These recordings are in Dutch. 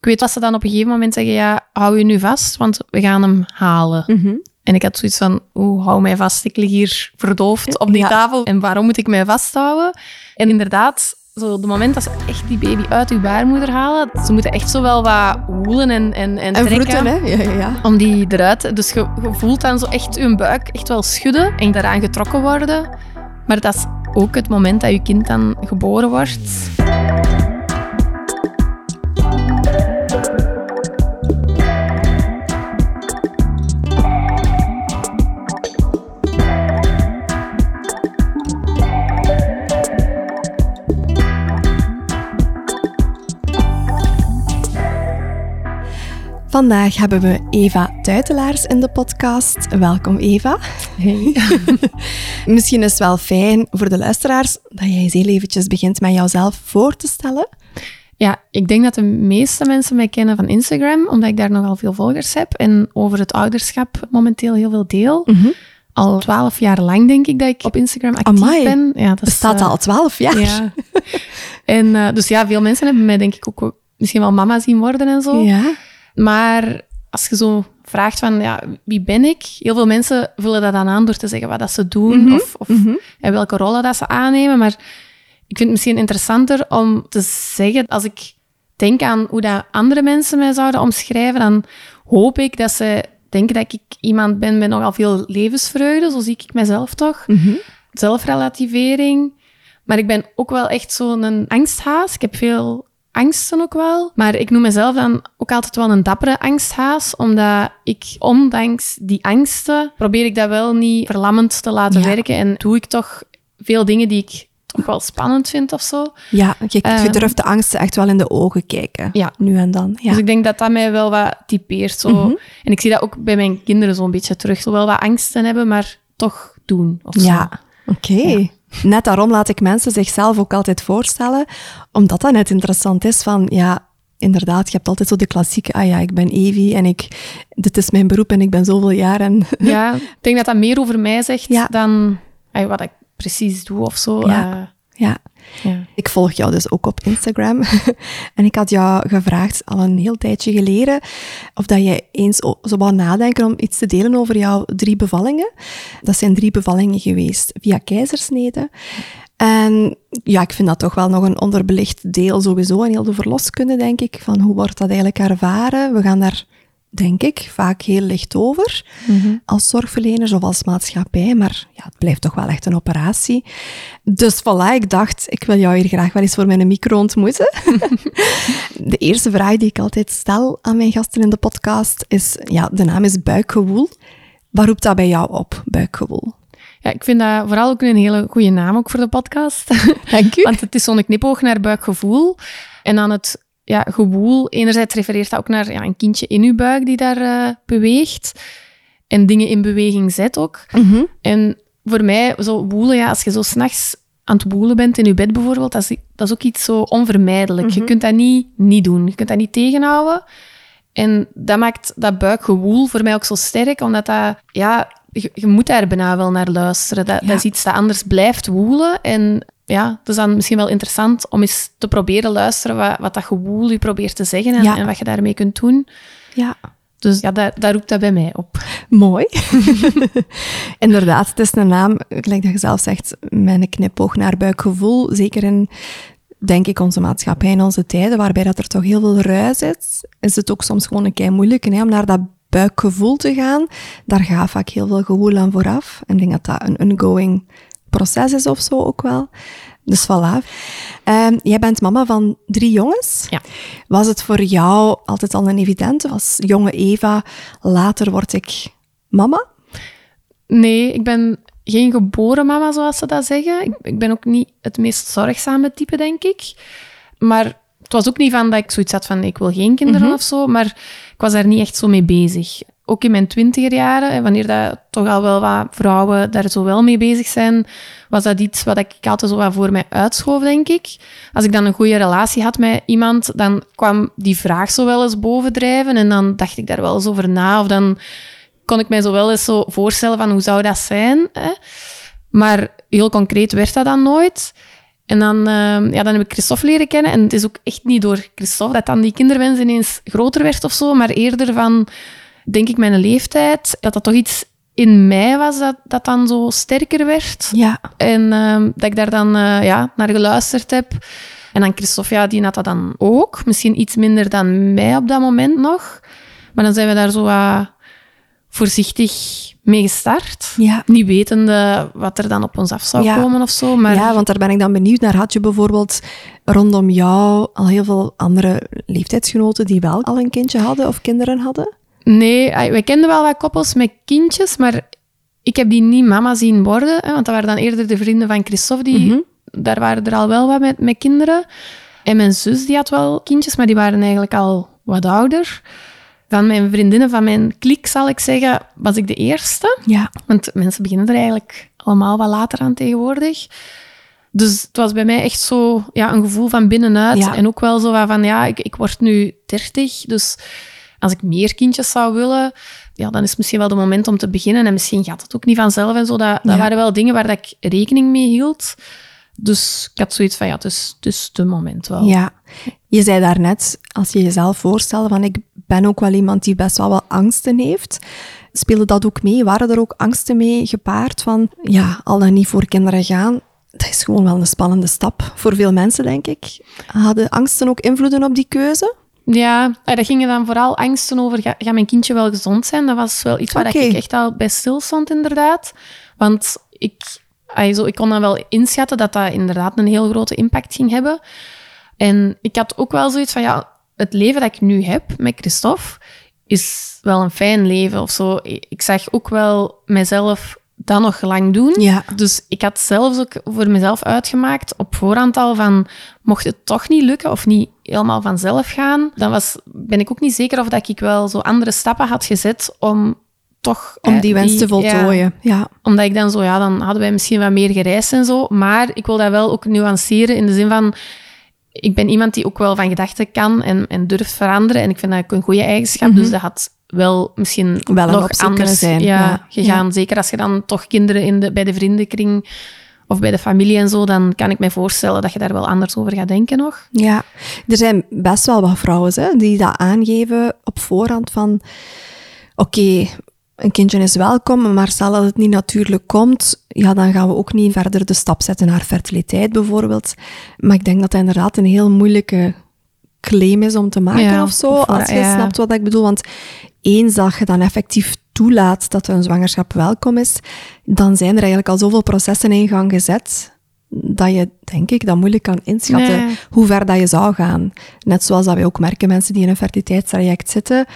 Ik weet dat ze dan op een gegeven moment zeggen, ja, hou je nu vast, want we gaan hem halen. Mhm. En ik had zoiets van, oeh, hou mij vast, ik lig hier verdoofd op die Ja. tafel. En waarom moet ik mij vasthouden? En inderdaad, zo de moment dat ze echt die baby uit uw baarmoeder halen, ze moeten echt zo wel wat woelen en, en, en, En trekken. vroeten, hè? Ja, ja, ja. Om die eruit... Dus je, je voelt dan zo echt je buik echt wel schudden en daaraan getrokken worden. Maar dat is ook het moment dat je kind dan geboren wordt. Vandaag hebben we Eva Tuitelaars in de podcast. Welkom Eva. Misschien is het wel fijn voor de luisteraars dat jij eens heel eventjes begint met jouzelf voor te stellen. Ja, ik denk dat de meeste mensen mij kennen van Instagram, omdat ik daar nogal veel volgers heb en over het ouderschap momenteel heel veel deel. Al twaalf jaar lang denk ik dat ik op Instagram actief Amai. ben. Ja, dat is, Bestaat eh, al twaalf jaar. Ja. En eh, dus ja, veel mensen hebben mij denk ik ook misschien wel mama zien worden en zo. Ja. Maar als je zo vraagt van, ja, wie ben ik? Heel veel mensen vullen dat dan aan door te zeggen wat dat ze doen Mhm, of, of en welke rollen dat ze aannemen. Maar ik vind het misschien interessanter om te zeggen, als ik denk aan hoe dat andere mensen mij zouden omschrijven, dan hoop ik dat ze denken dat ik iemand ben met nogal veel levensvreugde, zo zie ik mezelf toch. Mhm. Zelfrelativering. Maar ik ben ook wel echt zo'n angsthaas. Ik heb veel angsten ook wel. Maar ik noem mezelf dan ook altijd wel een dappere angsthaas, omdat ik, ondanks die angsten, probeer ik dat wel niet verlammend te laten Ja. werken. En doe ik toch veel dingen die ik toch wel spannend vind of zo. Ja, je, je Eh. durft de angsten echt wel in de ogen kijken. Ja. Nu en dan. Ja. Dus ik denk dat dat mij wel wat typeert. Zo. Mhm. En ik zie dat ook bij mijn kinderen zo'n beetje terug. Zo wel wat angsten hebben, maar toch doen. Of. Ja, oké. Net daarom laat ik mensen zichzelf ook altijd voorstellen, omdat dat net interessant is van, ja, inderdaad, je hebt altijd zo de klassieke, ah ja, ik ben Evie en ik, dit is mijn beroep en ik ben zoveel jaar en... Ja, ik denk dat dat meer over mij zegt Ja. dan ay, wat ik precies doe of zo. Ja. Eh, Ja, ja. ik volg jou dus ook op Instagram. en ik had jou gevraagd, al een heel tijdje geleden, of dat je eens zo wou nadenken om iets te delen over jouw drie bevallingen. Dat zijn drie bevallingen geweest via keizersnede. En ja, ik vind dat toch wel nog een onderbelicht deel sowieso in heel de verloskunde, denk ik. Van hoe wordt dat eigenlijk ervaren? We gaan daar, denk ik, vaak heel licht over als zorgverleners of als maatschappij. Maar ja, het blijft toch wel echt een operatie. Dus voilà, ik dacht, ik wil jou hier graag wel eens voor mijn micro ontmoeten. de eerste vraag die ik altijd stel aan mijn gasten in de podcast is, ja, de naam is buikgewoel. Wat roept dat bij jou op, buikgewoel? ja, ik vind dat vooral ook een hele goede naam ook voor de podcast. Dank u. Want het is zo'n knipoog naar buikgevoel. En dan het ja, gewoel, enerzijds refereert dat ook naar ja, een kindje in uw buik die daar eh, beweegt. En dingen in beweging zet ook. Mhm. En voor mij, zo woelen, ja, als je zo s'nachts aan het woelen bent in je bed bijvoorbeeld, dat is, dat is ook iets zo onvermijdelijk. Je kunt dat niet niet doen. Je kunt dat niet tegenhouden. En dat maakt dat buikgewoel voor mij ook zo sterk, omdat dat, ja, je, je moet daar bijna wel naar luisteren. Dat, Ja. dat is iets dat anders blijft woelen. En ja, het is dan misschien wel interessant om eens te proberen luisteren wat, wat dat gewoel je probeert te zeggen en, Ja. en wat je daarmee kunt doen. Ja, Dus ja, daar, daar roept dat bij mij op. mooi. Inderdaad, het is een naam, gelijk dat je zelf zegt, met een knipoog naar buikgevoel. Zeker in, denk ik, onze maatschappij in onze tijden, waarbij dat er toch heel veel ruis is, is het ook soms gewoon een kei moeilijk hè, om naar dat buikgevoel te gaan. Daar gaat vaak heel veel gewoel aan vooraf. En ik denk dat dat een ongoing proces is of zo ook wel. Dus voilà. Ehm, jij bent mama van drie jongens. Ja. Was het voor jou altijd al een evidente? Als jonge Eva, later word ik mama? Nee, ik ben geen geboren mama, zoals ze dat zeggen. Ik, ik ben ook niet het meest zorgzame type, denk ik. Maar het was ook niet van dat ik zoiets had van ik wil geen kinderen of zo, maar ik was daar niet echt zo mee bezig. Ook in mijn twintiger jaren, en wanneer dat toch al wel wat vrouwen daar zo wel mee bezig zijn, was dat iets wat ik altijd zo wat voor mij uitschoof, denk ik. Als ik dan een goede relatie had met iemand, dan kwam die vraag zo wel eens bovendrijven en dan dacht ik daar wel eens over na. Of dan kon ik mij zo wel eens zo voorstellen van hoe zou dat zijn. Hè? Maar heel concreet werd dat dan nooit. En dan, uh, ja, dan heb ik Christophe leren kennen. En het is ook echt niet door Christophe dat dan die kinderwens ineens groter werd of zo, maar eerder van, denk ik, mijn leeftijd, dat dat toch iets in mij was dat, dat dan zo sterker werd. Ja. En uh, dat ik daar dan uh, ja, naar geluisterd heb. En dan Christophe, ja, die had dat dan ook. Misschien iets minder dan mij op dat moment nog. Maar dan zijn we daar zo uh, voorzichtig mee gestart. Ja. Niet wetende wat er dan op ons af zou Ja. komen of zo. Maar Ja, want daar ben ik dan benieuwd naar. Had je bijvoorbeeld rondom jou al heel veel andere leeftijdsgenoten die wel al een kindje hadden of kinderen hadden? Nee, wij kenden wel wat koppels met kindjes, maar ik heb die niet mama zien worden. Hè, want dat waren dan eerder de vrienden van Christophe. Die, Mhm. Daar waren er al wel wat met, met kinderen. En mijn zus die had wel kindjes, maar die waren eigenlijk al wat ouder. Van mijn vriendinnen, van mijn klik zal ik zeggen, was ik de eerste. Ja. Want mensen beginnen er eigenlijk allemaal wat later aan tegenwoordig. Dus het was bij mij echt zo ja, een gevoel van binnenuit. Ja. En ook wel zo van, ja, ik, ik word nu 30, dus als ik meer kindjes zou willen, ja, dan is het misschien wel het moment om te beginnen. En misschien gaat het ook niet vanzelf en zo. Dat, dat Ja. waren wel dingen waar dat ik rekening mee hield. Dus ik had zoiets van, ja, het is, het is het moment wel. Ja. Je zei daarnet, als je jezelf voorstelde van ik ben ook wel iemand die best wel wat angsten heeft. Speelde dat ook mee? Waren er ook angsten mee gepaard van, ja, al dan niet voor kinderen gaan? Dat is gewoon wel een spannende stap voor veel mensen, denk ik. Hadden angsten ook invloeden op die keuze? Ja, eh, dat gingen dan vooral angsten over, ga, gaat mijn kindje wel gezond zijn? Dat was wel iets waar Oké. ik echt al bij stil stond, inderdaad. Want ik, ah, zo, ik kon dan wel inschatten dat dat inderdaad een heel grote impact ging hebben. En ik had ook wel zoiets van, ja, het leven dat ik nu heb met Christophe is wel een fijn leven of zo. Ik zag ook wel mezelf dat nog lang doen. Ja. Dus ik had zelfs ook voor mezelf uitgemaakt op voorhand al van, mocht het toch niet lukken of niet helemaal vanzelf gaan, dan was, ben ik ook niet zeker of dat ik wel zo andere stappen had gezet om toch... Om eh, die wens te voltooien. Ja. omdat ik dan zo, ja, dan hadden wij misschien wat meer gereisd en zo. Maar ik wil dat wel ook nuanceren in de zin van, ik ben iemand die ook wel van gedachten kan en, en durft veranderen. En ik vind dat ook een goede eigenschap. Dus dat had wel misschien. Wel nog anders zijn, Ja, ja. gegaan. Zeker als je dan toch kinderen in de, bij de vriendenkring of bij de familie en zo, dan kan ik me voorstellen dat je daar wel anders over gaat denken nog. Ja, er zijn best wel wat vrouwen hè, die dat aangeven op voorhand van oké, een kindje is welkom, maar stel dat het niet natuurlijk komt, ja, dan gaan we ook niet verder de stap zetten naar fertiliteit bijvoorbeeld. Maar ik denk dat dat inderdaad een heel moeilijke claim is om te maken Ja, of zo, of als je ja. snapt wat ik bedoel. Want eens dat je dan effectief toelaat dat een zwangerschap welkom is, dan zijn er eigenlijk al zoveel processen in gang gezet dat je, denk ik, dat moeilijk kan inschatten Nee. hoe ver dat je zou gaan. Net zoals dat wij ook merken, mensen die in een fertiliteitstraject zitten,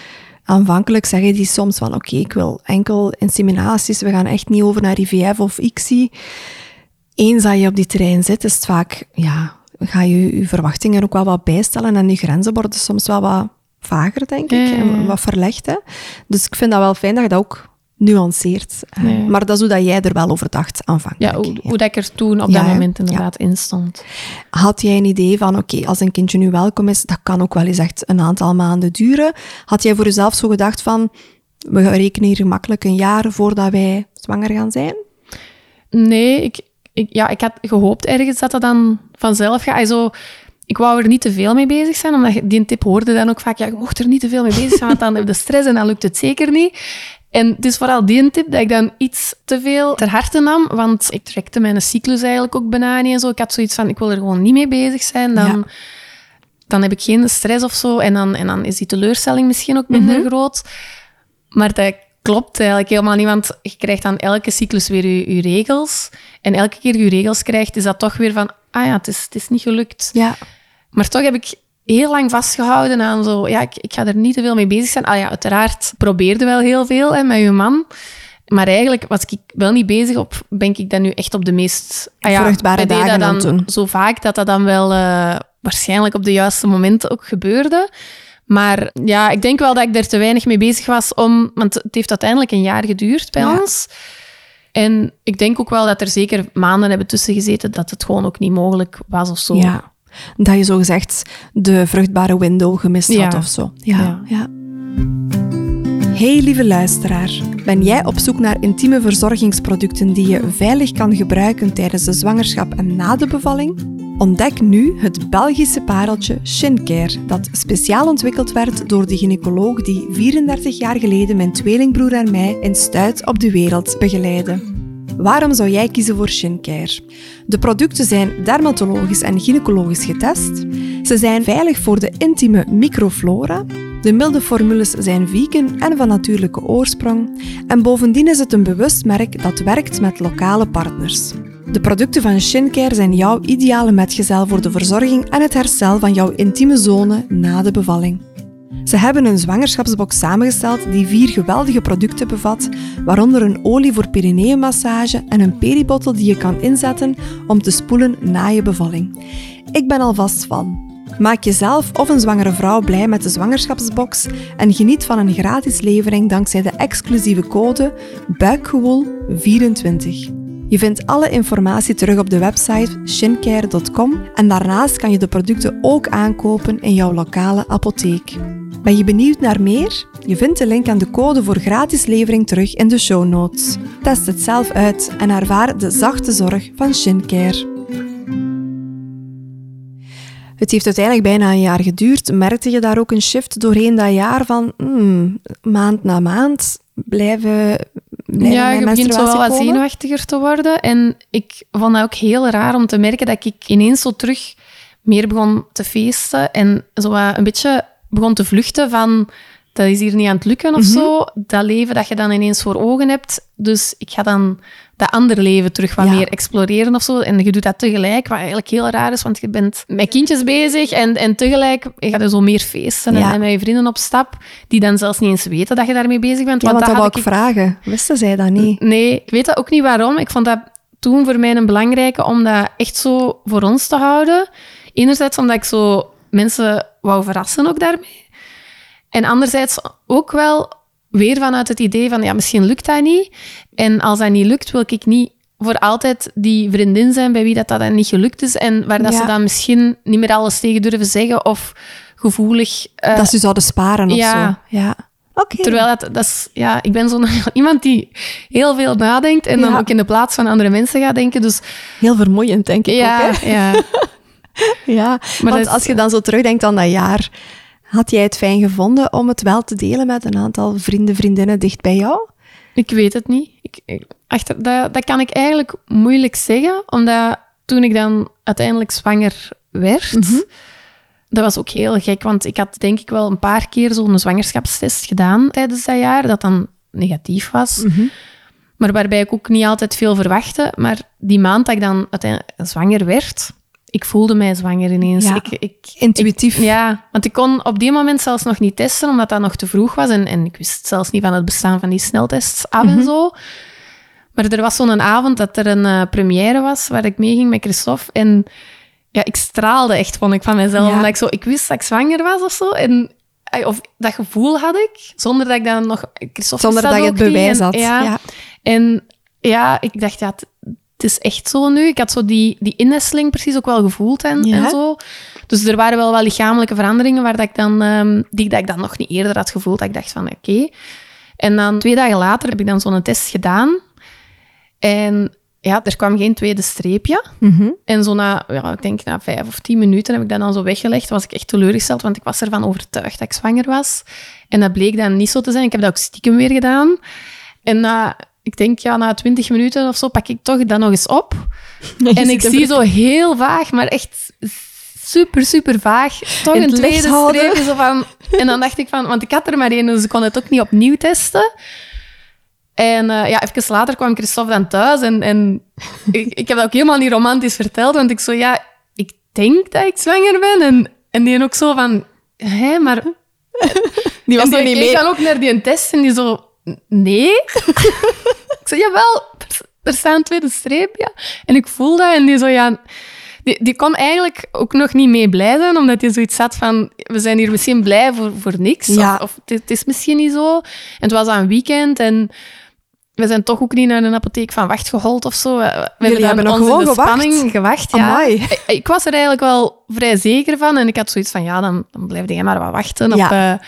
aanvankelijk zeggen die soms van oké, ik wil enkel inseminaties, we gaan echt niet over naar IVF of ICSI. Eens dat je op die terrein zit, is het vaak, ja, ga je je verwachtingen ook wel wat bijstellen en je grenzen worden soms wel wat vager, denk ik, Ja, ja, ja. en wat verlegd. Hè? Dus ik vind dat wel fijn dat je dat ook nuanceert. Eh. Maar dat is hoe dat jij er wel over dacht aanvankelijk. Ja, hoe, hoe dat ik er toen op Ja, dat moment inderdaad in stond. Had jij een idee van, oké, als een kindje nu welkom is, dat kan ook wel eens echt een aantal maanden duren. Had jij voor jezelf zo gedacht van, we rekenen hier gemakkelijk een jaar voordat wij zwanger gaan zijn? Nee, ik, ik, ja, ik had gehoopt ergens dat dat dan vanzelf gaat. Also, ik wou er niet te veel mee bezig zijn, omdat die tip hoorde dan ook vaak, ja, je mocht er niet te veel mee bezig zijn, want dan heb je stress en dan lukt het zeker niet. En het is vooral die tip dat ik dan iets te veel ter harte nam, want ik trekte mijn cyclus eigenlijk ook bijna niet en zo. Ik had zoiets van, ik wil er gewoon niet mee bezig zijn, dan, Ja. dan heb ik geen stress of zo en dan, en dan is die teleurstelling misschien ook minder groot. Maar dat klopt eigenlijk helemaal niet, want je krijgt dan elke cyclus weer je, je regels. En elke keer je regels krijgt, is dat toch weer van, ah ja, het is, het is niet gelukt. Ja. Maar toch heb ik heel lang vastgehouden aan zo, ja, ik, ik ga er niet te veel mee bezig zijn. Ah ja, uiteraard probeerde wel heel veel hè, met je man. Maar eigenlijk was ik wel niet bezig op, ben ik dan nu echt op de meest... Ah ja, Vruchtbare dagen dat aan dan doen. zo vaak dat dat dan wel eh, waarschijnlijk op de juiste momenten ook gebeurde. Maar ja, ik denk wel dat ik er te weinig mee bezig was om... Want het heeft uiteindelijk een jaar geduurd bij Ja. ons. En ik denk ook wel dat er zeker maanden hebben tussen gezeten dat het gewoon ook niet mogelijk was of zo. ja. Dat je zo gezegd de vruchtbare window gemist Ja. had of zo. Ja, ja. Hey lieve luisteraar, ben jij op zoek naar intieme verzorgingsproducten die je veilig kan gebruiken tijdens de zwangerschap en na de bevalling? Ontdek nu het Belgische pareltje Shincare, dat speciaal ontwikkeld werd door de gynaecoloog die 34 jaar geleden mijn tweelingbroer en mij in stuit op de wereld begeleidde. Waarom zou jij kiezen voor Shincare? De producten zijn dermatologisch en gynaecologisch getest. Ze zijn veilig voor de intieme microflora. De milde formules zijn vegan en van natuurlijke oorsprong. En bovendien is het een bewust merk dat werkt met lokale partners. De producten van Shincare zijn jouw ideale metgezel voor de verzorging en het herstel van jouw intieme zone na de bevalling. Ze hebben een zwangerschapsbox samengesteld die vier geweldige producten bevat, waaronder een olie voor perineummassage en een peribottel die je kan inzetten om te spoelen na je bevalling. Ik ben alvast van. Maak jezelf of een zwangere vrouw blij met de zwangerschapsbox en geniet van een gratis levering dankzij de exclusieve code BUIKGEWOEL24. Je vindt alle informatie terug op de website shincare.com en daarnaast kan je de producten ook aankopen in jouw lokale apotheek. Ben je benieuwd naar meer? Je vindt de link aan de code voor gratis levering terug in de show notes. Test het zelf uit en ervaar de zachte zorg van Shincare. Het heeft uiteindelijk bijna een jaar geduurd. Merkte je daar ook een shift doorheen dat jaar van hmm, maand na maand blijven, blijven ja, je begint zo wel wat zenuwachtiger te worden. En ik vond dat ook heel raar om te merken dat ik ineens zo terug meer begon te feesten en zo een beetje begon te vluchten van dat is hier niet aan het lukken of Mhm. zo. Dat leven dat je dan ineens voor ogen hebt. Dus ik ga dan dat andere leven terug wat Ja. meer exploreren of zo. En je doet dat tegelijk, wat eigenlijk heel raar is, want je bent met kindjes bezig en, en tegelijk ga je zo meer feesten en, Ja. en met je vrienden op stap, die dan zelfs niet eens weten dat je daarmee bezig bent. Ja, want dat had wou ik vragen. Wisten zij dat niet? Nee, ik weet dat ook niet waarom. Ik vond dat toen voor mij een belangrijke om dat echt zo voor ons te houden. Enerzijds omdat ik zo mensen wou verrassen ook daarmee. En anderzijds ook wel weer vanuit het idee van, ja, misschien lukt dat niet. En als dat niet lukt, wil ik niet voor altijd die vriendin zijn bij wie dat, dat dan niet gelukt is. En waar dat Ja. ze dan misschien niet meer alles tegen durven zeggen of gevoelig... eh, dat ze zouden sparen of ja. zo. Ja. Oké. Terwijl dat, dat is, ja, ik ben zo iemand die heel veel nadenkt en dan Ja. ook in de plaats van andere mensen gaat denken. Dus Heel vermoeiend, denk ik ja, ook. Hè? ja. Ja, Maar want als je dan zo terugdenkt aan dat jaar, had jij het fijn gevonden om het wel te delen met een aantal vrienden, vriendinnen dicht bij jou? ik weet het niet. Ik, ik- achter, dat, dat kan ik eigenlijk moeilijk zeggen, omdat toen ik dan uiteindelijk zwanger werd, dat was ook heel gek, want ik had denk ik wel een paar keer zo'n zwangerschapstest gedaan tijdens dat jaar, dat dan negatief was. Maar waarbij ik ook niet altijd veel verwachtte. Maar die maand dat ik dan uiteindelijk zwanger werd, ik voelde mij zwanger ineens. Ja. Ik, ik, Intuïtief. ja, want ik kon op die moment zelfs nog niet testen, omdat dat nog te vroeg was. En, en ik wist zelfs niet van het bestaan van die sneltests af en zo. Maar er was zo'n avond dat er een eh, première was, waar ik meeging met Christophe. En ja, ik straalde echt, vond ik, van mezelf. Ja. Omdat ik zo... Ik wist dat ik zwanger was of zo. En, ay, of dat gevoel had ik, zonder dat ik dan nog... Christophe Zonder dat je het bewijs En- had. Ja. Ja. En ja, ik dacht, ja, het, is echt zo nu. Ik had zo die, die innesteling precies ook wel gevoeld en, Ja. en zo. Dus er waren wel wat lichamelijke veranderingen waar dat ik dan, ehm, die dat ik dan nog niet eerder had gevoeld. Dat ik dacht van, oké. En dan twee dagen later heb ik dan zo'n test gedaan. En ja, er kwam geen tweede streepje. Mhm. En zo na, ja, ik denk na vijf of tien minuten heb ik dat dan zo weggelegd. was ik echt teleurgesteld, want ik was ervan overtuigd dat ik zwanger was. En dat bleek dan niet zo te zijn. Ik heb dat ook stiekem weer gedaan. En na, ik denk, ja, na twintig minuten of zo pak ik toch dat nog eens op. en ik zie zo heel vaag, maar echt super, super vaag, toch In een tweede streepje. Zo van, en dan dacht ik van, want ik had er maar één, dus ik kon het ook niet opnieuw testen. En eh, ja, even later kwam Christophe dan thuis en, en ik, ik heb dat ook helemaal niet romantisch verteld, want ik zo, ja, ik denk dat ik zwanger ben. En, en die ook zo van, hé, maar... Die was nog niet mee. dan ook naar die test en die zo, nee. ik zei, jawel, er, er staat een tweede streep, ja. En ik voel dat en die zo, ja... Die, die kon eigenlijk ook nog niet mee blij zijn, omdat hij zoiets had van, we zijn hier misschien blij voor, voor niks. Ja. Of, of het, het is misschien niet zo. En het was aan een weekend en we zijn toch ook niet naar een apotheek van wacht gehold of zo. We, dan hebben nog gewoon de gewacht? spanning gewacht. Ja. Ik, ik was er eigenlijk wel vrij zeker van. En ik had zoiets van, ja, dan, dan blijf jij maar wat wachten. Op, eh, en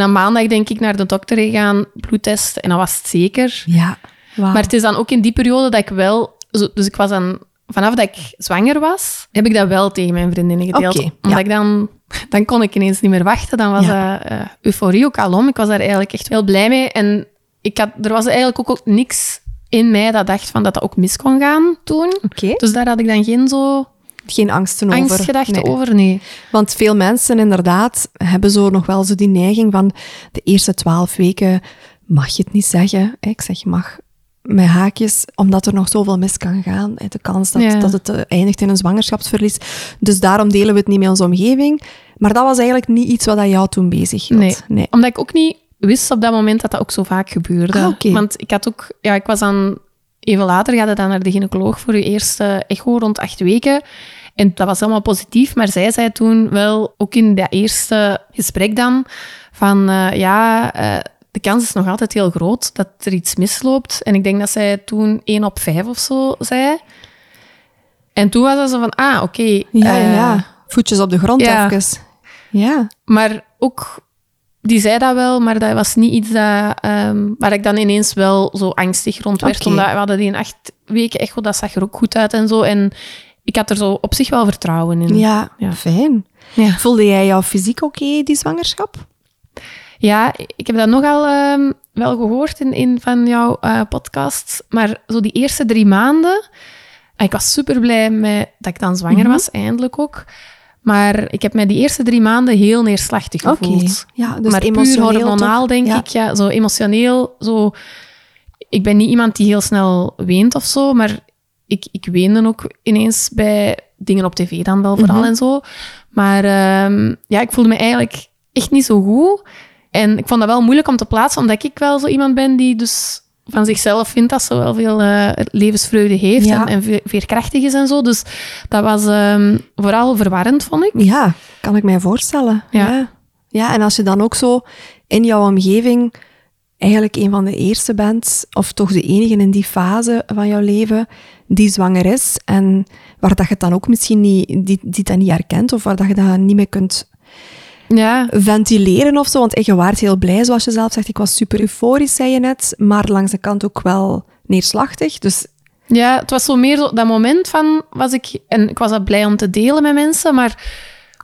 dan maandag denk ik naar de dokter gegaan, bloedtest. En dan was het zeker. Ja. Maar het is dan ook in die periode dat ik wel... Dus ik was dan vanaf dat ik zwanger was, heb ik dat wel tegen mijn vriendinnen gedeeld. Oké, omdat ja. ik dan, dan kon ik ineens niet meer wachten. Dan was Ja. dat eh, euforie ook alom. Ik was daar eigenlijk echt wel blij mee. En ik had, er was eigenlijk ook, ook niks in mij dat dacht van dat dat ook mis kon gaan toen. Dus daar had ik dan geen zo Geen angsten over. angstgedachten Nee. over. Nee. Want veel mensen inderdaad hebben zo nog wel zo die neiging van de eerste twaalf weken mag je het niet zeggen. Ik zeg mag met haakjes, omdat er nog zoveel mis kan gaan. De kans dat, Ja. dat het eh, eindigt in een zwangerschapsverlies. Dus daarom delen we het niet met onze omgeving. Maar dat was eigenlijk niet iets wat dat jou toen bezig hield. Nee. nee. Omdat ik ook niet wist op dat moment dat dat ook zo vaak gebeurde. Ah. Want ik had ook, ja, ik was dan even later, ga je dan naar de gynaecoloog voor je eerste echo rond acht weken. En dat was allemaal positief, maar zij zei toen wel, ook in dat eerste gesprek dan, van eh, ja, eh, de kans is nog altijd heel groot dat er iets misloopt. En ik denk dat zij toen 1 op 5 of zo zei. En toen was dat zo van, ah, oké. Ja, ja, eh, ja. Voetjes op de grond ja. even. Ja. maar ook, die zei dat wel, maar dat was niet iets dat, ehm, waar ik dan ineens wel zo angstig rond werd. Omdat we hadden die in acht weken echo, dat zag er ook goed uit en zo. En ik had er zo op zich wel vertrouwen in. Ja, Ja. fijn. Ja. Voelde jij jou fysiek oké, die zwangerschap? Ja, ik heb dat nogal ehm, wel gehoord in een van jouw eh, podcasts. Maar zo die eerste drie maanden... Ik was super blij met dat ik dan zwanger Mhm. was, eindelijk ook. Maar ik heb mij die eerste drie maanden heel neerslachtig gevoeld. Ja, dus maar puur hormonaal, toch? denk Ja. ik. Ja, zo emotioneel. Zo... Ik ben niet iemand die heel snel weent of zo, maar ik, ik weende ook ineens bij dingen op tv dan wel vooral Mhm. en zo. Maar ehm, ja, ik voelde me eigenlijk echt niet zo goed. En ik vond dat wel moeilijk om te plaatsen, omdat ik wel zo iemand ben die dus van zichzelf vindt dat ze wel veel eh, levensvreugde heeft Ja. en, en ve- veerkrachtig is en zo. Dus dat was ehm, vooral verwarrend, vond ik. Ja, kan ik mij voorstellen. Ja. Ja. ja. en als je dan ook zo in jouw omgeving eigenlijk een van de eerste bent, of toch de enige in die fase van jouw leven, die zwanger is, en waar dat je het dan ook misschien niet, die, die dat niet herkent, of waar dat je dat niet meer kunt Ja, ventileren of zo, want echt, je waart heel blij, zoals je zelf zegt. Ik was super euforisch, zei je net, maar langs de kant ook wel neerslachtig. Dus Ja, het was zo meer zo, dat moment van, was ik, en ik was dat blij om te delen met mensen, maar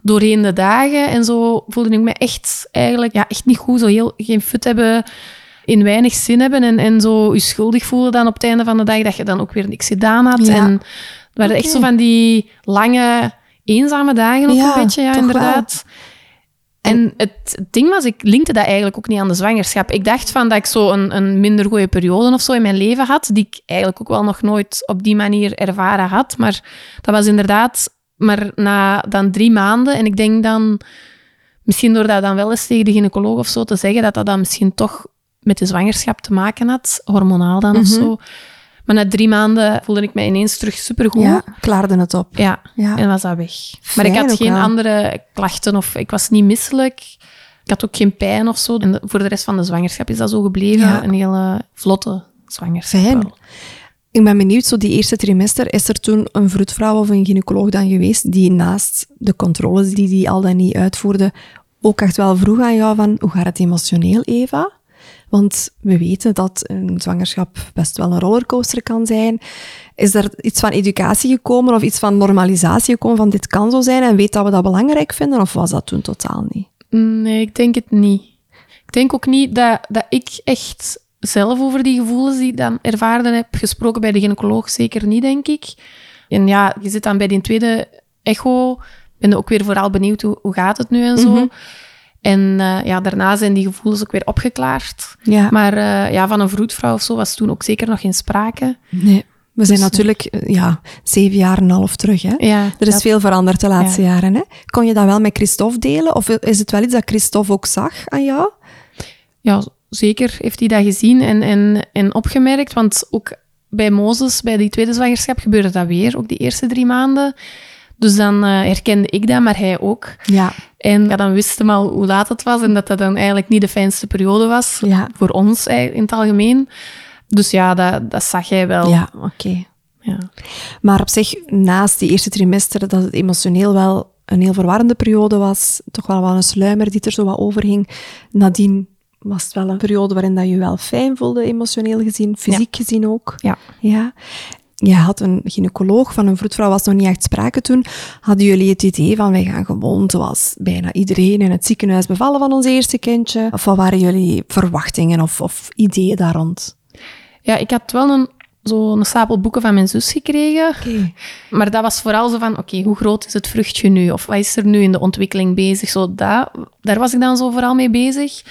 doorheen de dagen en zo voelde ik me echt eigenlijk, ja, echt niet goed, zo heel, geen fut hebben, in weinig zin hebben en, en zo je schuldig voelen dan op het einde van de dag, dat je dan ook weer niks gedaan had. Ja. En het waren echt zo van die lange, eenzame dagen ook Ja, een beetje, ja, wel. En het ding was, ik linkte dat eigenlijk ook niet aan de zwangerschap. Ik dacht van dat ik zo een, een minder goede periode of zo in mijn leven had, die ik eigenlijk ook wel nog nooit op die manier ervaren had. Maar dat was inderdaad maar na dan drie maanden. En ik denk dan, misschien door dat dan wel eens tegen de gynaecoloog of zo te zeggen, dat dat dan misschien toch met de zwangerschap te maken had, hormonaal dan of Mhm. zo. Maar na drie maanden voelde ik me ineens terug supergoed. ja, klaarde het op. Ja, Ja. en was dat weg. maar ik Fijn had geen wel. andere klachten of ik was niet misselijk. Ik had ook geen pijn of zo. En voor de rest van de zwangerschap is dat zo gebleven. Ja. Een hele vlotte zwangerschap. Fijn. wel. Ik ben benieuwd, zo die eerste trimester, is er toen een vroedvrouw of een gynaecoloog dan geweest die naast de controles die die al dan niet uitvoerde, ook echt wel vroeg aan jou van, hoe gaat het emotioneel, Eva? Want we weten dat een zwangerschap best wel een rollercoaster kan zijn. Is er iets van educatie gekomen of iets van normalisatie gekomen van dit kan zo zijn en weet dat we dat belangrijk vinden? Of was dat toen totaal niet? Nee, ik denk het niet. Ik denk ook niet dat, dat ik echt zelf over die gevoelens die ik dan ervaren heb gesproken bij de gynaecoloog. Zeker niet, denk ik. En ja, je zit dan bij die tweede echo. Ben je ook weer vooral benieuwd hoe, hoe gaat het nu en zo. Mhm. En eh, ja, daarna zijn die gevoelens ook weer opgeklaard. Ja. Maar eh, ja, van een vroedvrouw of zo was toen ook zeker nog geen sprake. Nee. We zijn Dus- natuurlijk eh, ja, zeven jaar en een half terug. Hè? Ja, Er is dat- veel veranderd de laatste Ja. jaren. Hè? Kon je dat wel met Christophe delen? Of is het wel iets dat Christophe ook zag aan jou? ja, zeker heeft hij dat gezien en, en, en opgemerkt. Want ook bij Mozes, bij die tweede zwangerschap, gebeurde dat weer, ook die eerste drie maanden. Dus dan eh, herkende ik dat, maar hij ook. Ja. En ja, dan wisten we al hoe laat het was en dat dat dan eigenlijk niet de fijnste periode was. Ja. Voor ons in het algemeen. Dus ja, dat, dat zag hij wel. Ja, oké. Ja. Maar op zich, naast die eerste trimester, dat het emotioneel wel een heel verwarrende periode was, toch wel wel een sluimer die er zo wat overhing. Nadien was het wel een periode waarin dat je je wel fijn voelde, emotioneel gezien, fysiek gezien ook. Ja. Ja. Je had een gynaecoloog van een vroedvrouw, was nog niet echt sprake toen. Hadden jullie het idee van, wij gaan gewoon, zoals bijna iedereen in het ziekenhuis, bevallen van ons eerste kindje? Of wat waren jullie verwachtingen of, of ideeën daar rond? Ja, ik had wel een, zo'n stapel boeken van mijn zus gekregen. Maar dat was vooral zo van, oké, hoe groot is het vruchtje nu? Of wat is er nu in de ontwikkeling bezig? Zo dat, daar was ik dan zo vooral mee bezig.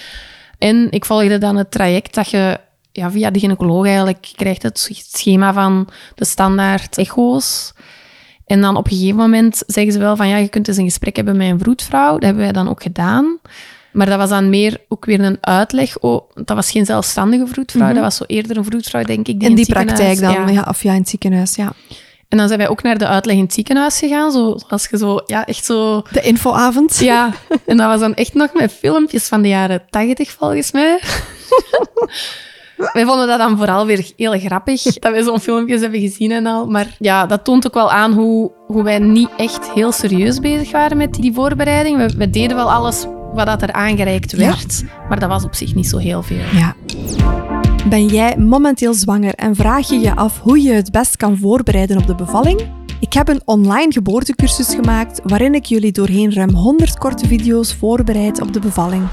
En ik volgde dan het traject dat je ja, via de gynaecoloog eigenlijk krijgt het schema van de standaard echo's. En dan op een gegeven moment zeggen ze wel van ja, je kunt eens een gesprek hebben met een vroedvrouw. Dat hebben wij dan ook gedaan. Maar dat was dan meer ook weer een uitleg. Oh, dat was geen zelfstandige vroedvrouw. Mhm. Dat was zo eerder een vroedvrouw, denk ik. Die In die praktijk dan, ziekenhuis- ja. of ja, in het ziekenhuis, ja. En dan zijn wij ook naar de uitleg in het ziekenhuis gegaan. Zo, als je zo, ja, echt zo... De infoavond. Ja, en dat was dan echt nog met filmpjes van de jaren tachtig, volgens mij. Wij vonden dat dan vooral weer heel grappig, dat wij zo'n filmpjes hebben gezien en al. Maar ja, dat toont ook wel aan hoe, hoe wij niet echt heel serieus bezig waren met die voorbereiding. We, we deden wel alles wat dat er aangereikt werd, maar dat was op zich niet zo heel veel. Ja. Ben jij momenteel zwanger en vraag je je af hoe je het best kan voorbereiden op de bevalling? Ik heb een online geboortecursus gemaakt waarin ik jullie doorheen ruim 100 korte video's voorbereid op de bevalling.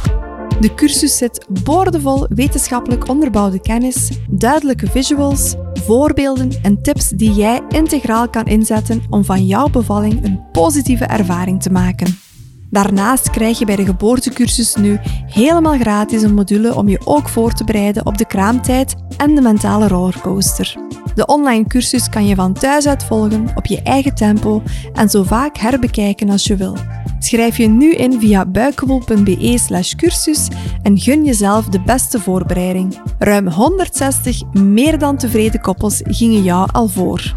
De cursus zit boordevol wetenschappelijk onderbouwde kennis, duidelijke visuals, voorbeelden en tips die jij integraal kan inzetten om van jouw bevalling een positieve ervaring te maken. Daarnaast krijg je bij de geboortecursus nu helemaal gratis een module om je ook voor te bereiden op de kraamtijd en de mentale rollercoaster. De online cursus kan je van thuis uit volgen op je eigen tempo en zo vaak herbekijken als je wil. Schrijf je nu in via buikgewoel.be slash cursus en gun jezelf de beste voorbereiding. Ruim 160 meer dan tevreden koppels gingen jou al voor.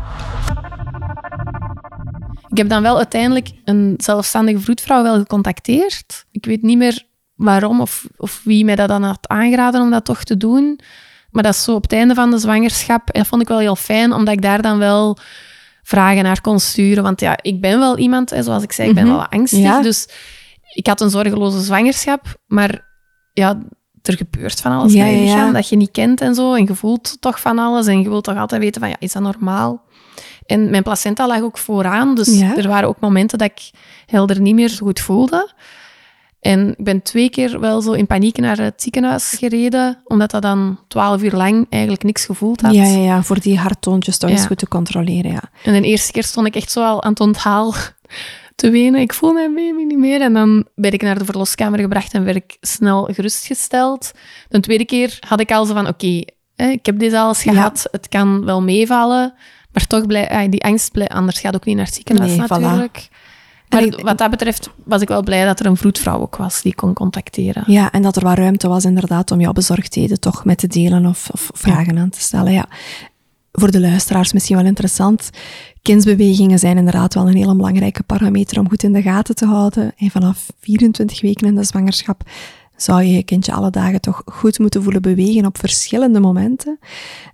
Ik heb dan wel uiteindelijk een zelfstandige vroedvrouw wel gecontacteerd. Ik weet niet meer waarom of, of wie mij dat dan had aangeraden om dat toch te doen. Maar dat is zo op het einde van de zwangerschap. En dat vond ik wel heel fijn, omdat ik daar dan wel vragen naar kon sturen. Want ja, ik ben wel iemand, hè, zoals ik zei, ik ben Mhm. wel angstig. Ja. Dus ik had een zorgeloze zwangerschap. Maar ja, er gebeurt van alles Ja, met je ja. lichaam dat je niet kent en zo. En je voelt toch van alles. En je wilt toch altijd weten van, ja, is dat normaal? En mijn placenta lag ook vooraan. Dus er waren ook momenten dat ik helder niet meer zo goed voelde. En ik ben twee keer wel zo in paniek naar het ziekenhuis gereden, omdat dat dan twaalf uur lang eigenlijk niks gevoeld had. Ja, ja, ja, voor die harttoontjes toch Ja. eens goed te controleren. Ja. En de eerste keer stond ik echt zo al aan het onthaal te wenen. Ik voel mijn baby niet meer. En dan ben ik naar de verloskamer gebracht en werd ik snel gerustgesteld. De tweede keer had ik al zo van, oké, ik heb dit alles Ja. gehad, het kan wel meevallen. Maar toch, blij, ah, die angst, blij, anders gaat ook niet naar het ziekenhuis Nee, natuurlijk. Maar ik- wat dat betreft was ik wel blij dat er een vroedvrouw ook was die ik kon contacteren. Ja, en dat er wat ruimte was inderdaad om jouw bezorgdheden toch met te delen of, of vragen aan te stellen. Ja. Voor de luisteraars misschien wel interessant. Kindsbewegingen zijn inderdaad wel een hele belangrijke parameter om goed in de gaten te houden. En vanaf 24 weken in de zwangerschap zou je je kindje alle dagen toch goed moeten voelen bewegen op verschillende momenten.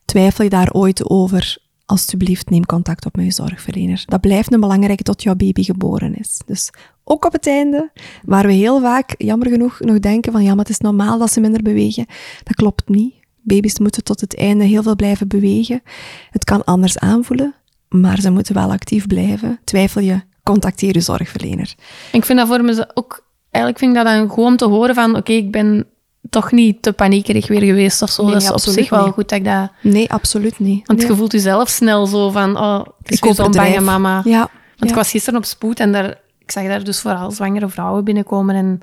Twijfel je daar ooit over? Alsjeblieft, neem contact op met je zorgverlener. Dat blijft een belangrijke tot jouw baby geboren is. Dus ook op het einde, waar we heel vaak, jammer genoeg, nog denken van ja, maar het is normaal dat ze minder bewegen. Dat klopt niet. Baby's moeten tot het einde heel veel blijven bewegen. Het kan anders aanvoelen, maar ze moeten wel actief blijven. Twijfel je, contacteer je zorgverlener. Ik vind dat voor me ook... Eigenlijk vind ik dat dan gewoon te horen van... Oké, ik ben toch niet te paniekerig weer geweest of zo. Nee, dat is op zich wel niet. goed dat ik dat... Nee, absoluut niet. Want Nee. je voelt jezelf snel zo van... Oh, ik is Ik zo'n bange mama. Ja, Want ja. ik was gisteren op spoed en daar, ik zag daar dus vooral zwangere vrouwen binnenkomen. En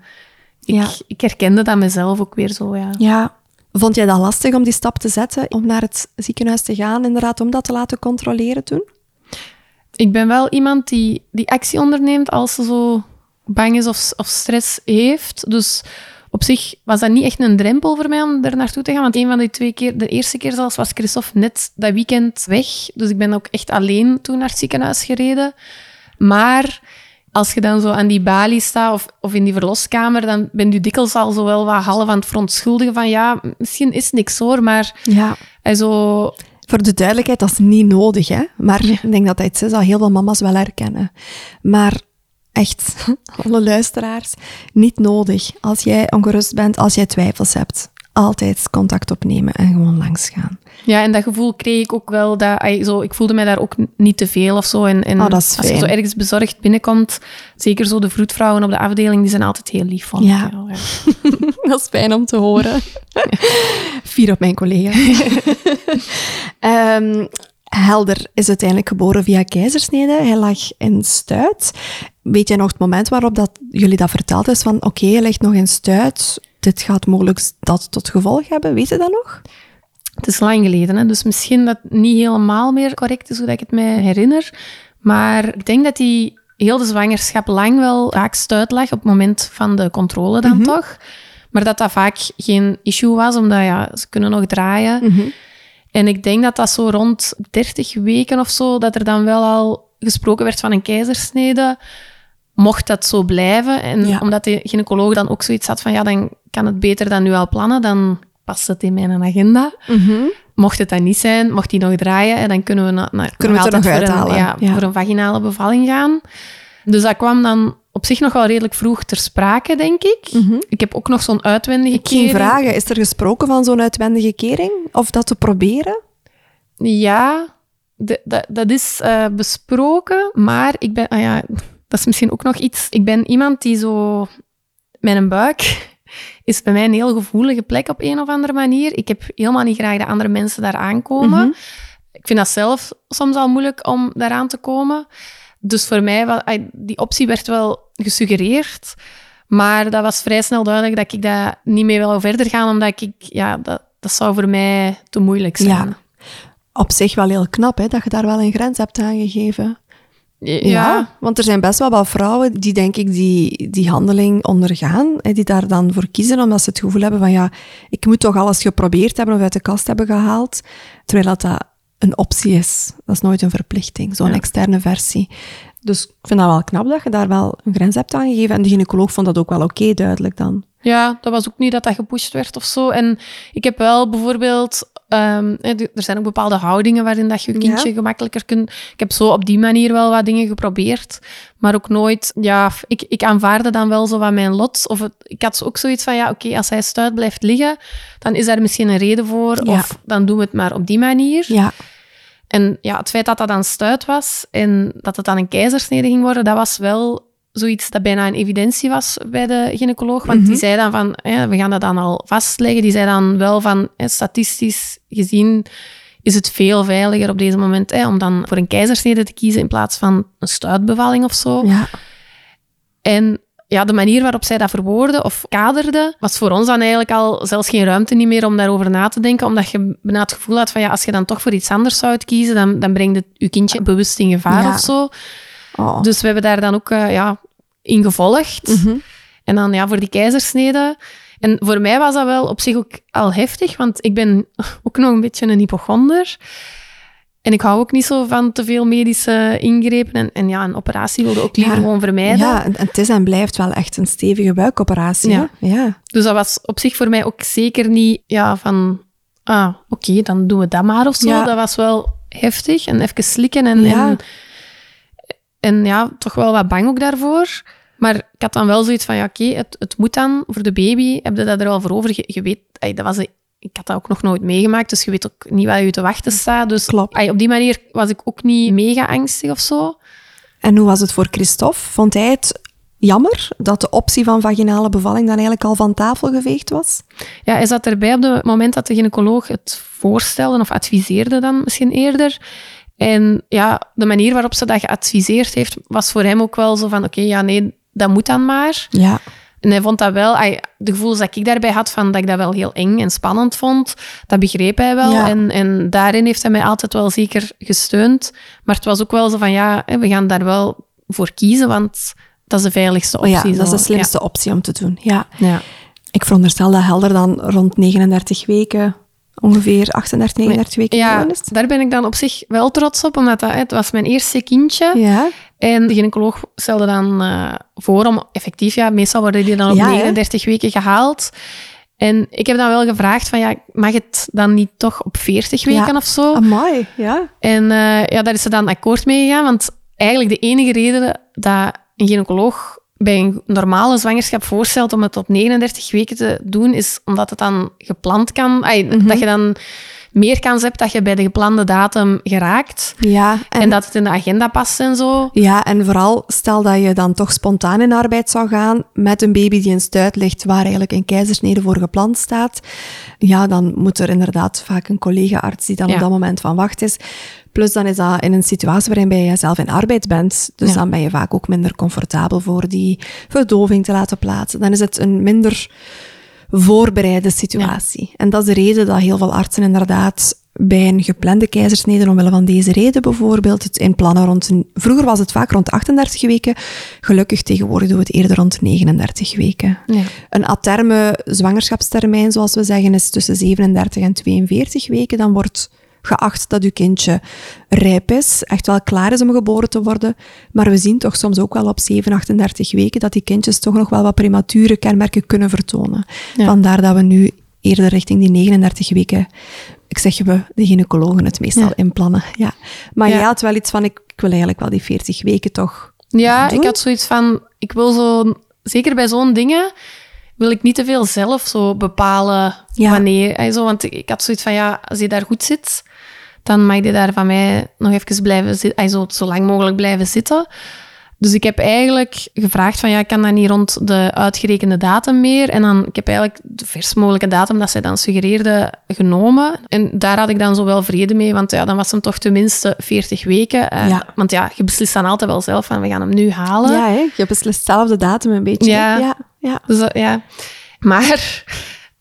ik, Ja. ik herkende dat mezelf ook weer zo, ja. Ja. Vond jij dat lastig om die stap te zetten, om naar het ziekenhuis te gaan, inderdaad, om dat te laten controleren toen? Ik ben wel iemand die, die actie onderneemt als ze zo bang is of, of stress heeft. Dus op zich was dat niet echt een drempel voor mij om er naartoe te gaan. Want een van die twee keer, de eerste keer zelfs, was Christophe net dat weekend weg. Dus ik ben ook echt alleen toen naar het ziekenhuis gereden. Maar als je dan zo aan die balie staat of, of in die verloskamer, dan ben je dikwijls al zo wel wat half aan het verontschuldigen van ja, misschien is niks hoor, maar Ja. hij zo... Voor de duidelijkheid, dat is niet nodig, hè. Maar ik denk dat dat iets is dat heel veel mama's wel herkennen. Maar echt, alle luisteraars, niet nodig. Als jij ongerust bent, als jij twijfels hebt. altijd contact opnemen en gewoon langsgaan. Ja, en dat gevoel kreeg ik ook wel. Dat, zo, ik voelde mij daar ook niet te veel of zo. En, en Oh, als je zo ergens bezorgd binnenkomt, zeker zo de vroedvrouwen op de afdeling, die zijn altijd heel lief van. Ja. ja. Dat is fijn om te horen. Vier op mijn collega. Ehm, Helder is uiteindelijk geboren via keizersnede. Hij lag in stuit. Weet jij nog het moment waarop dat jullie dat verteld is van oké, hij ligt nog in stuit. Dit gaat mogelijk dat tot gevolg hebben. Weet je dat nog? Het is lang geleden, hè? dus misschien dat niet helemaal meer correct is hoe ik het mij herinner. Maar ik denk dat hij heel de zwangerschap lang wel vaak stuit lag op het moment van de controle dan toch. Maar dat dat vaak geen issue was, omdat ja, ze kunnen nog draaien. En ik denk dat dat zo rond 30 weken of zo, dat er dan wel al gesproken werd van een keizersnede. Mocht dat zo blijven, en Ja. omdat de gynaecoloog dan ook zoiets had van, ja, dan kan het beter dan nu al plannen, dan past het in mijn agenda. Mocht het dat niet zijn, mocht die nog draaien, en dan kunnen we, na, na- Kunnen we het er nog voor uithalen, Een, ja, ja. voor een vaginale bevalling gaan. Dus dat kwam dan op zich nog wel redelijk vroeg ter sprake, denk ik. Ik heb ook nog zo'n uitwendige Ik ging kering. vragen, is er gesproken van zo'n uitwendige kering? Of dat te proberen? Ja, de- dat- dat is eh, besproken, maar ik ben, ah ja, dat is misschien ook nog iets. Ik ben iemand die zo, mijn buik is bij mij een heel gevoelige plek op een of andere manier. Ik heb helemaal niet graag dat andere mensen daar aankomen. Ik vind dat zelf soms al moeilijk om daaraan te komen. Dus voor mij, die optie werd wel gesuggereerd. Maar dat was vrij snel duidelijk dat ik dat niet mee wil verder gaan, omdat ik, ja, dat, dat zou voor mij te moeilijk zijn. Ja. Op zich wel heel knap, hè, dat je daar wel een grens hebt aangegeven. Ja, want er zijn best wel wat vrouwen die, denk ik, die, die handeling ondergaan. Hè, die daar dan voor kiezen, omdat ze het gevoel hebben van, ja, ik moet toch alles geprobeerd hebben of uit de kast hebben gehaald. Terwijl dat, dat een optie is. Dat is nooit een verplichting, zo'n Ja. externe versie. Dus ik vind dat wel knap dat je daar wel een grens hebt aangegeven. En de gynaecoloog vond dat ook wel oké, duidelijk dan. ja, dat was ook niet dat dat gepusht werd of zo. En ik heb wel bijvoorbeeld... ehm, er zijn ook bepaalde houdingen waarin dat je je kindje Ja. gemakkelijker kunt... Ik heb zo op die manier wel wat dingen geprobeerd. Maar ook nooit... Ja, ik, ik aanvaarde dan wel zo wat mijn lot. Of het- ik had ook zoiets van, ja, oké, als hij stuit blijft liggen, dan is daar misschien een reden voor. Ja. Of dan doen we het maar op die manier. Ja, En ja, het feit dat dat dan stuit was en dat het dan een keizersnede ging worden, dat was wel zoiets dat bijna een evidentie was bij de gynaecoloog. Want die zei dan van, we gaan dat dan al vastleggen. Die zei dan wel van, hè, statistisch gezien is het veel veiliger op deze moment hè, om dan voor een keizersnede te kiezen in plaats van een stuitbevalling of zo. ja. En ja, de manier waarop zij dat verwoordde of kaderde, was voor ons dan eigenlijk al zelfs geen ruimte niet meer om daarover na te denken, omdat je bijna het gevoel had van ja, als je dan toch voor iets anders zou kiezen, dan, dan brengt het je kindje bewust in gevaar Ja. of zo. Oh. Dus we hebben daar dan ook eh, ja, in gevolgd. Mhm. En dan ja, voor die keizersnede. En voor mij was dat wel op zich ook al heftig, want ik ben ook nog een beetje een hypochonder. En ik hou ook niet zo van te veel medische ingrepen. En, en ja, een operatie wilde ook liever Ja. gewoon vermijden. Ja, en het is en blijft wel echt een stevige buikoperatie. Ja. ja. Dus dat was op zich voor mij ook zeker niet ja, van, ah, oké, dan doen we dat maar of zo. Ja. Dat was wel heftig en even slikken en, en ja, toch wel wat bang ook daarvoor. Maar ik had dan wel zoiets van, ja, oké, het, het moet dan voor de baby. Heb je dat er wel voor over? Je, je weet, dat was, ik had dat ook nog nooit meegemaakt, dus je weet ook niet wat je te wachten staat. Dus op die manier was ik ook niet mega angstig of zo. En hoe was het voor Christophe? Vond hij het jammer dat de optie van vaginale bevalling dan eigenlijk al van tafel geveegd was? Ja, hij zat erbij op het moment dat de gynaecoloog het voorstelde, of adviseerde dan misschien eerder. En ja, de manier waarop ze dat geadviseerd heeft, was voor hem ook wel zo van, oké, ja, nee, dat moet dan maar. Ja. En hij vond dat wel, de gevoelens dat ik daarbij had, van dat ik dat wel heel eng en spannend vond, dat begreep hij wel. Ja. En, en daarin heeft hij mij altijd wel zeker gesteund. Maar het was ook wel zo van, ja, we gaan daar wel voor kiezen, want dat is de veiligste Oh optie. ja, dat is de slimste optie om te doen. Ja. Ja. Ja. Ik veronderstel dat Helder dan rond 39 weken, ongeveer 38, 39 weken Ja, is. daar ben ik dan op zich wel trots op, omdat dat, het was mijn eerste kindje. Ja. En de gynaecoloog stelde dan eh, voor om effectief, ja, meestal worden die dan op Ja, hè? 39 weken gehaald. En ik heb dan wel gevraagd van, ja, mag het dan niet toch op 40 weken Ja. of zo? Amai, ja. En eh, ja, daar is ze dan akkoord mee gegaan, want eigenlijk de enige reden dat een gynaecoloog bij een normale zwangerschap voorstelt om het op 39 weken te doen, is omdat het dan gepland kan. Ay, Mhm. Dat je dan meer kans hebt dat je bij de geplande datum geraakt. Ja, En, dat het in de agenda past en zo. Ja, en vooral stel dat je dan toch spontaan in arbeid zou gaan met een baby die in stuit ligt waar eigenlijk een keizersnede voor gepland staat. Ja, dan moet er inderdaad vaak een collega-arts die dan Ja. op dat moment van wacht is. Plus dan is dat in een situatie waarin je zelf in arbeid bent. Dus Ja. dan ben je vaak ook minder comfortabel voor die verdoving te laten plaatsen. Dan is het een minder voorbereide situatie. En dat is de reden dat heel veel artsen inderdaad bij een geplande keizersnede, omwille van deze reden bijvoorbeeld, het inplannen rond... Een, vroeger was het vaak rond 38 weken. Gelukkig tegenwoordig doen we het eerder rond 39 weken. Ja. Een aterme zwangerschapstermijn, zoals we zeggen, is tussen 37 en 42 weken. Dan wordt geacht dat uw kindje rijp is, echt wel klaar is om geboren te worden. Maar we zien toch soms ook wel op 7, 38 weken dat die kindjes toch nog wel wat premature kenmerken kunnen vertonen. Ja. Vandaar dat we nu eerder richting die 39 weken, ik zeg we, de gynaecologen het meestal Ja. inplannen. Ja. Maar Ja. jij had wel iets van, ik, ik wil eigenlijk wel die 40 weken toch Ja, doen. ik had zoiets van, ik wil zo, zeker bij zo'n dingen, wil ik niet te veel zelf zo bepalen Ja. wanneer. Zo, want ik had zoiets van, ja, als je daar goed zit, dan mag je daar van mij nog even blijven zitten, eh, zo, zo lang mogelijk blijven zitten. Dus ik heb eigenlijk gevraagd van, ja, ik kan dat niet rond de uitgerekende datum meer. En dan, ik heb eigenlijk de vers mogelijke datum dat zij dan suggereerde genomen. En daar had ik dan zo wel vrede mee, want ja, dan was hem toch tenminste 40 weken. Eh, Ja. Want ja, je beslist dan altijd wel zelf van, we gaan hem nu halen. Ja, hè? je beslist zelf de datum een beetje. Ja. ja, ja. Dus, ja. Maar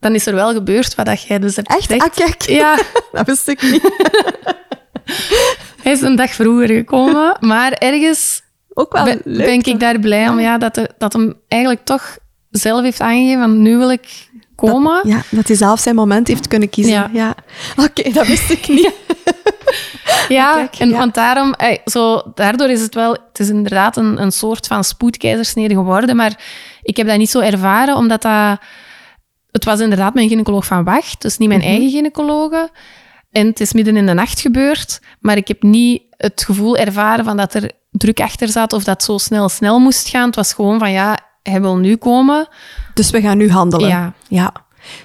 dan is er wel gebeurd wat dat jij dus hebt Echt? gezegd. Ah, kijk. Ja, Dat wist ik niet. hij is een dag vroeger gekomen. Maar ergens Ook wel ben, leuk. ben ik daar blij om ja, dat, de- dat hem eigenlijk toch zelf heeft aangegeven van nu wil ik komen. Ja, dat hij zelf zijn moment heeft kunnen kiezen. Ja. Ja. Oké, dat wist ik niet. Ja, Kijk, en ja. want daarom, eh, zo, daardoor is het wel, het is inderdaad een, een soort van spoedkeizersnede geworden, maar ik heb dat niet zo ervaren, omdat dat, het was inderdaad mijn gynaecoloog van wacht, dus niet mijn Mhm. eigen gynaecologe. En het is midden in de nacht gebeurd, maar ik heb niet het gevoel ervaren van dat er druk achter zat of dat zo snel snel moest gaan. Het was gewoon van, ja, hij wil nu komen. Dus we gaan nu handelen. Ja. ja.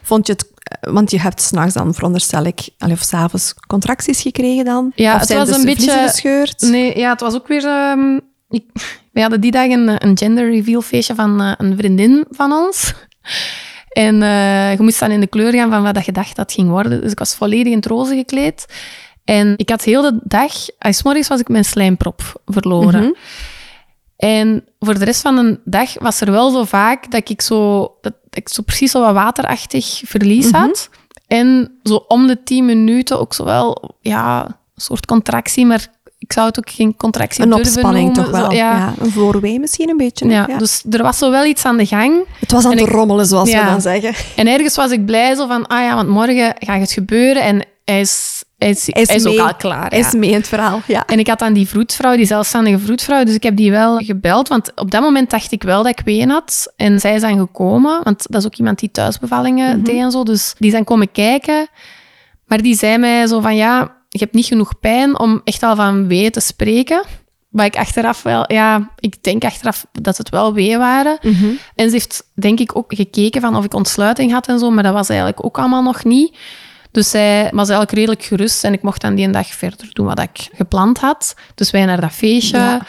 Vond je het... eh, Want je hebt s'nachts dan, veronderstel ik, of s'avonds contracties gekregen dan? Ja, of het was een beetje- gescheurd? Nee, ja, het was ook weer... ehm, ik, we hadden die dag een, een gender reveal feestje van eh, een vriendin van ons. En eh, je moest dan in de kleur gaan van wat je dacht dat ging worden. Dus ik was volledig in het roze gekleed. En ik had heel de dag... ah, 's morgens was ik mijn slijmprop verloren. Mhm. En voor de rest van de dag was er wel zo vaak dat ik zo, dat ik zo precies zo wat waterachtig verlies Mhm. had. En zo om de tien minuten ook zo wel, ja, een soort contractie, maar ik zou het ook geen contractie Een durven opspanning toch wel. Zo, ja. ja. Een voorwee misschien een beetje. Ja, Ja. dus er was zo wel iets aan de gang. Het was aan het rommelen, zoals Ja. we dan zeggen. En ergens was ik blij zo van, ah ja, want morgen gaat het gebeuren. En hij is, hij is, hij is, ook mee. al klaar. Hij is mee in het verhaal, ja. En ik had dan die vroedvrouw, die zelfstandige vroedvrouw, dus ik heb die wel gebeld, want op dat moment dacht ik wel dat ik ween had. En zij is dan gekomen, want dat is ook iemand die thuisbevallingen Mhm. deed en zo, dus die dan komen kijken. Maar die zei mij zo van, ja, je hebt niet genoeg pijn om echt al van wee te spreken. Maar ik achteraf wel, ja, ik denk achteraf dat het wel wee waren. Mhm. En ze heeft denk ik ook gekeken van of ik ontsluiting had en zo, maar dat was eigenlijk ook allemaal nog niet. Dus zij was eigenlijk redelijk gerust en ik mocht dan die een dag verder doen wat ik gepland had. Dus wij naar dat feestje. Ja.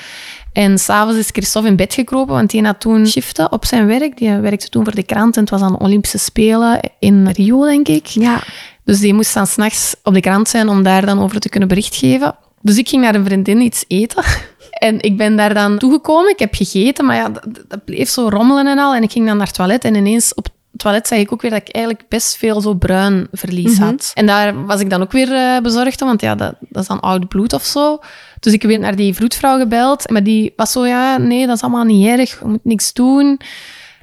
En s'avonds is Christophe in bed gekropen, want die had toen shiften op zijn werk. Die werkte toen voor de krant en het was aan de Olympische Spelen in Rio, denk ik. Ja. Dus die moest dan s'nachts op de krant zijn om daar dan over te kunnen bericht geven. Dus ik ging naar een vriendin iets eten. En ik ben daar dan toegekomen. Ik heb gegeten, maar ja, dat, dat bleef zo rommelen en al. En ik ging dan naar het toilet en ineens op het toilet zag ik ook weer dat ik eigenlijk best veel zo bruin verlies had. En daar was ik dan ook weer eh, bezorgd om, want ja, dat, dat is dan oud bloed of zo. Dus ik heb weer naar die vroedvrouw gebeld. Maar die was zo, ja, nee, dat is allemaal niet erg. Je moet niks doen.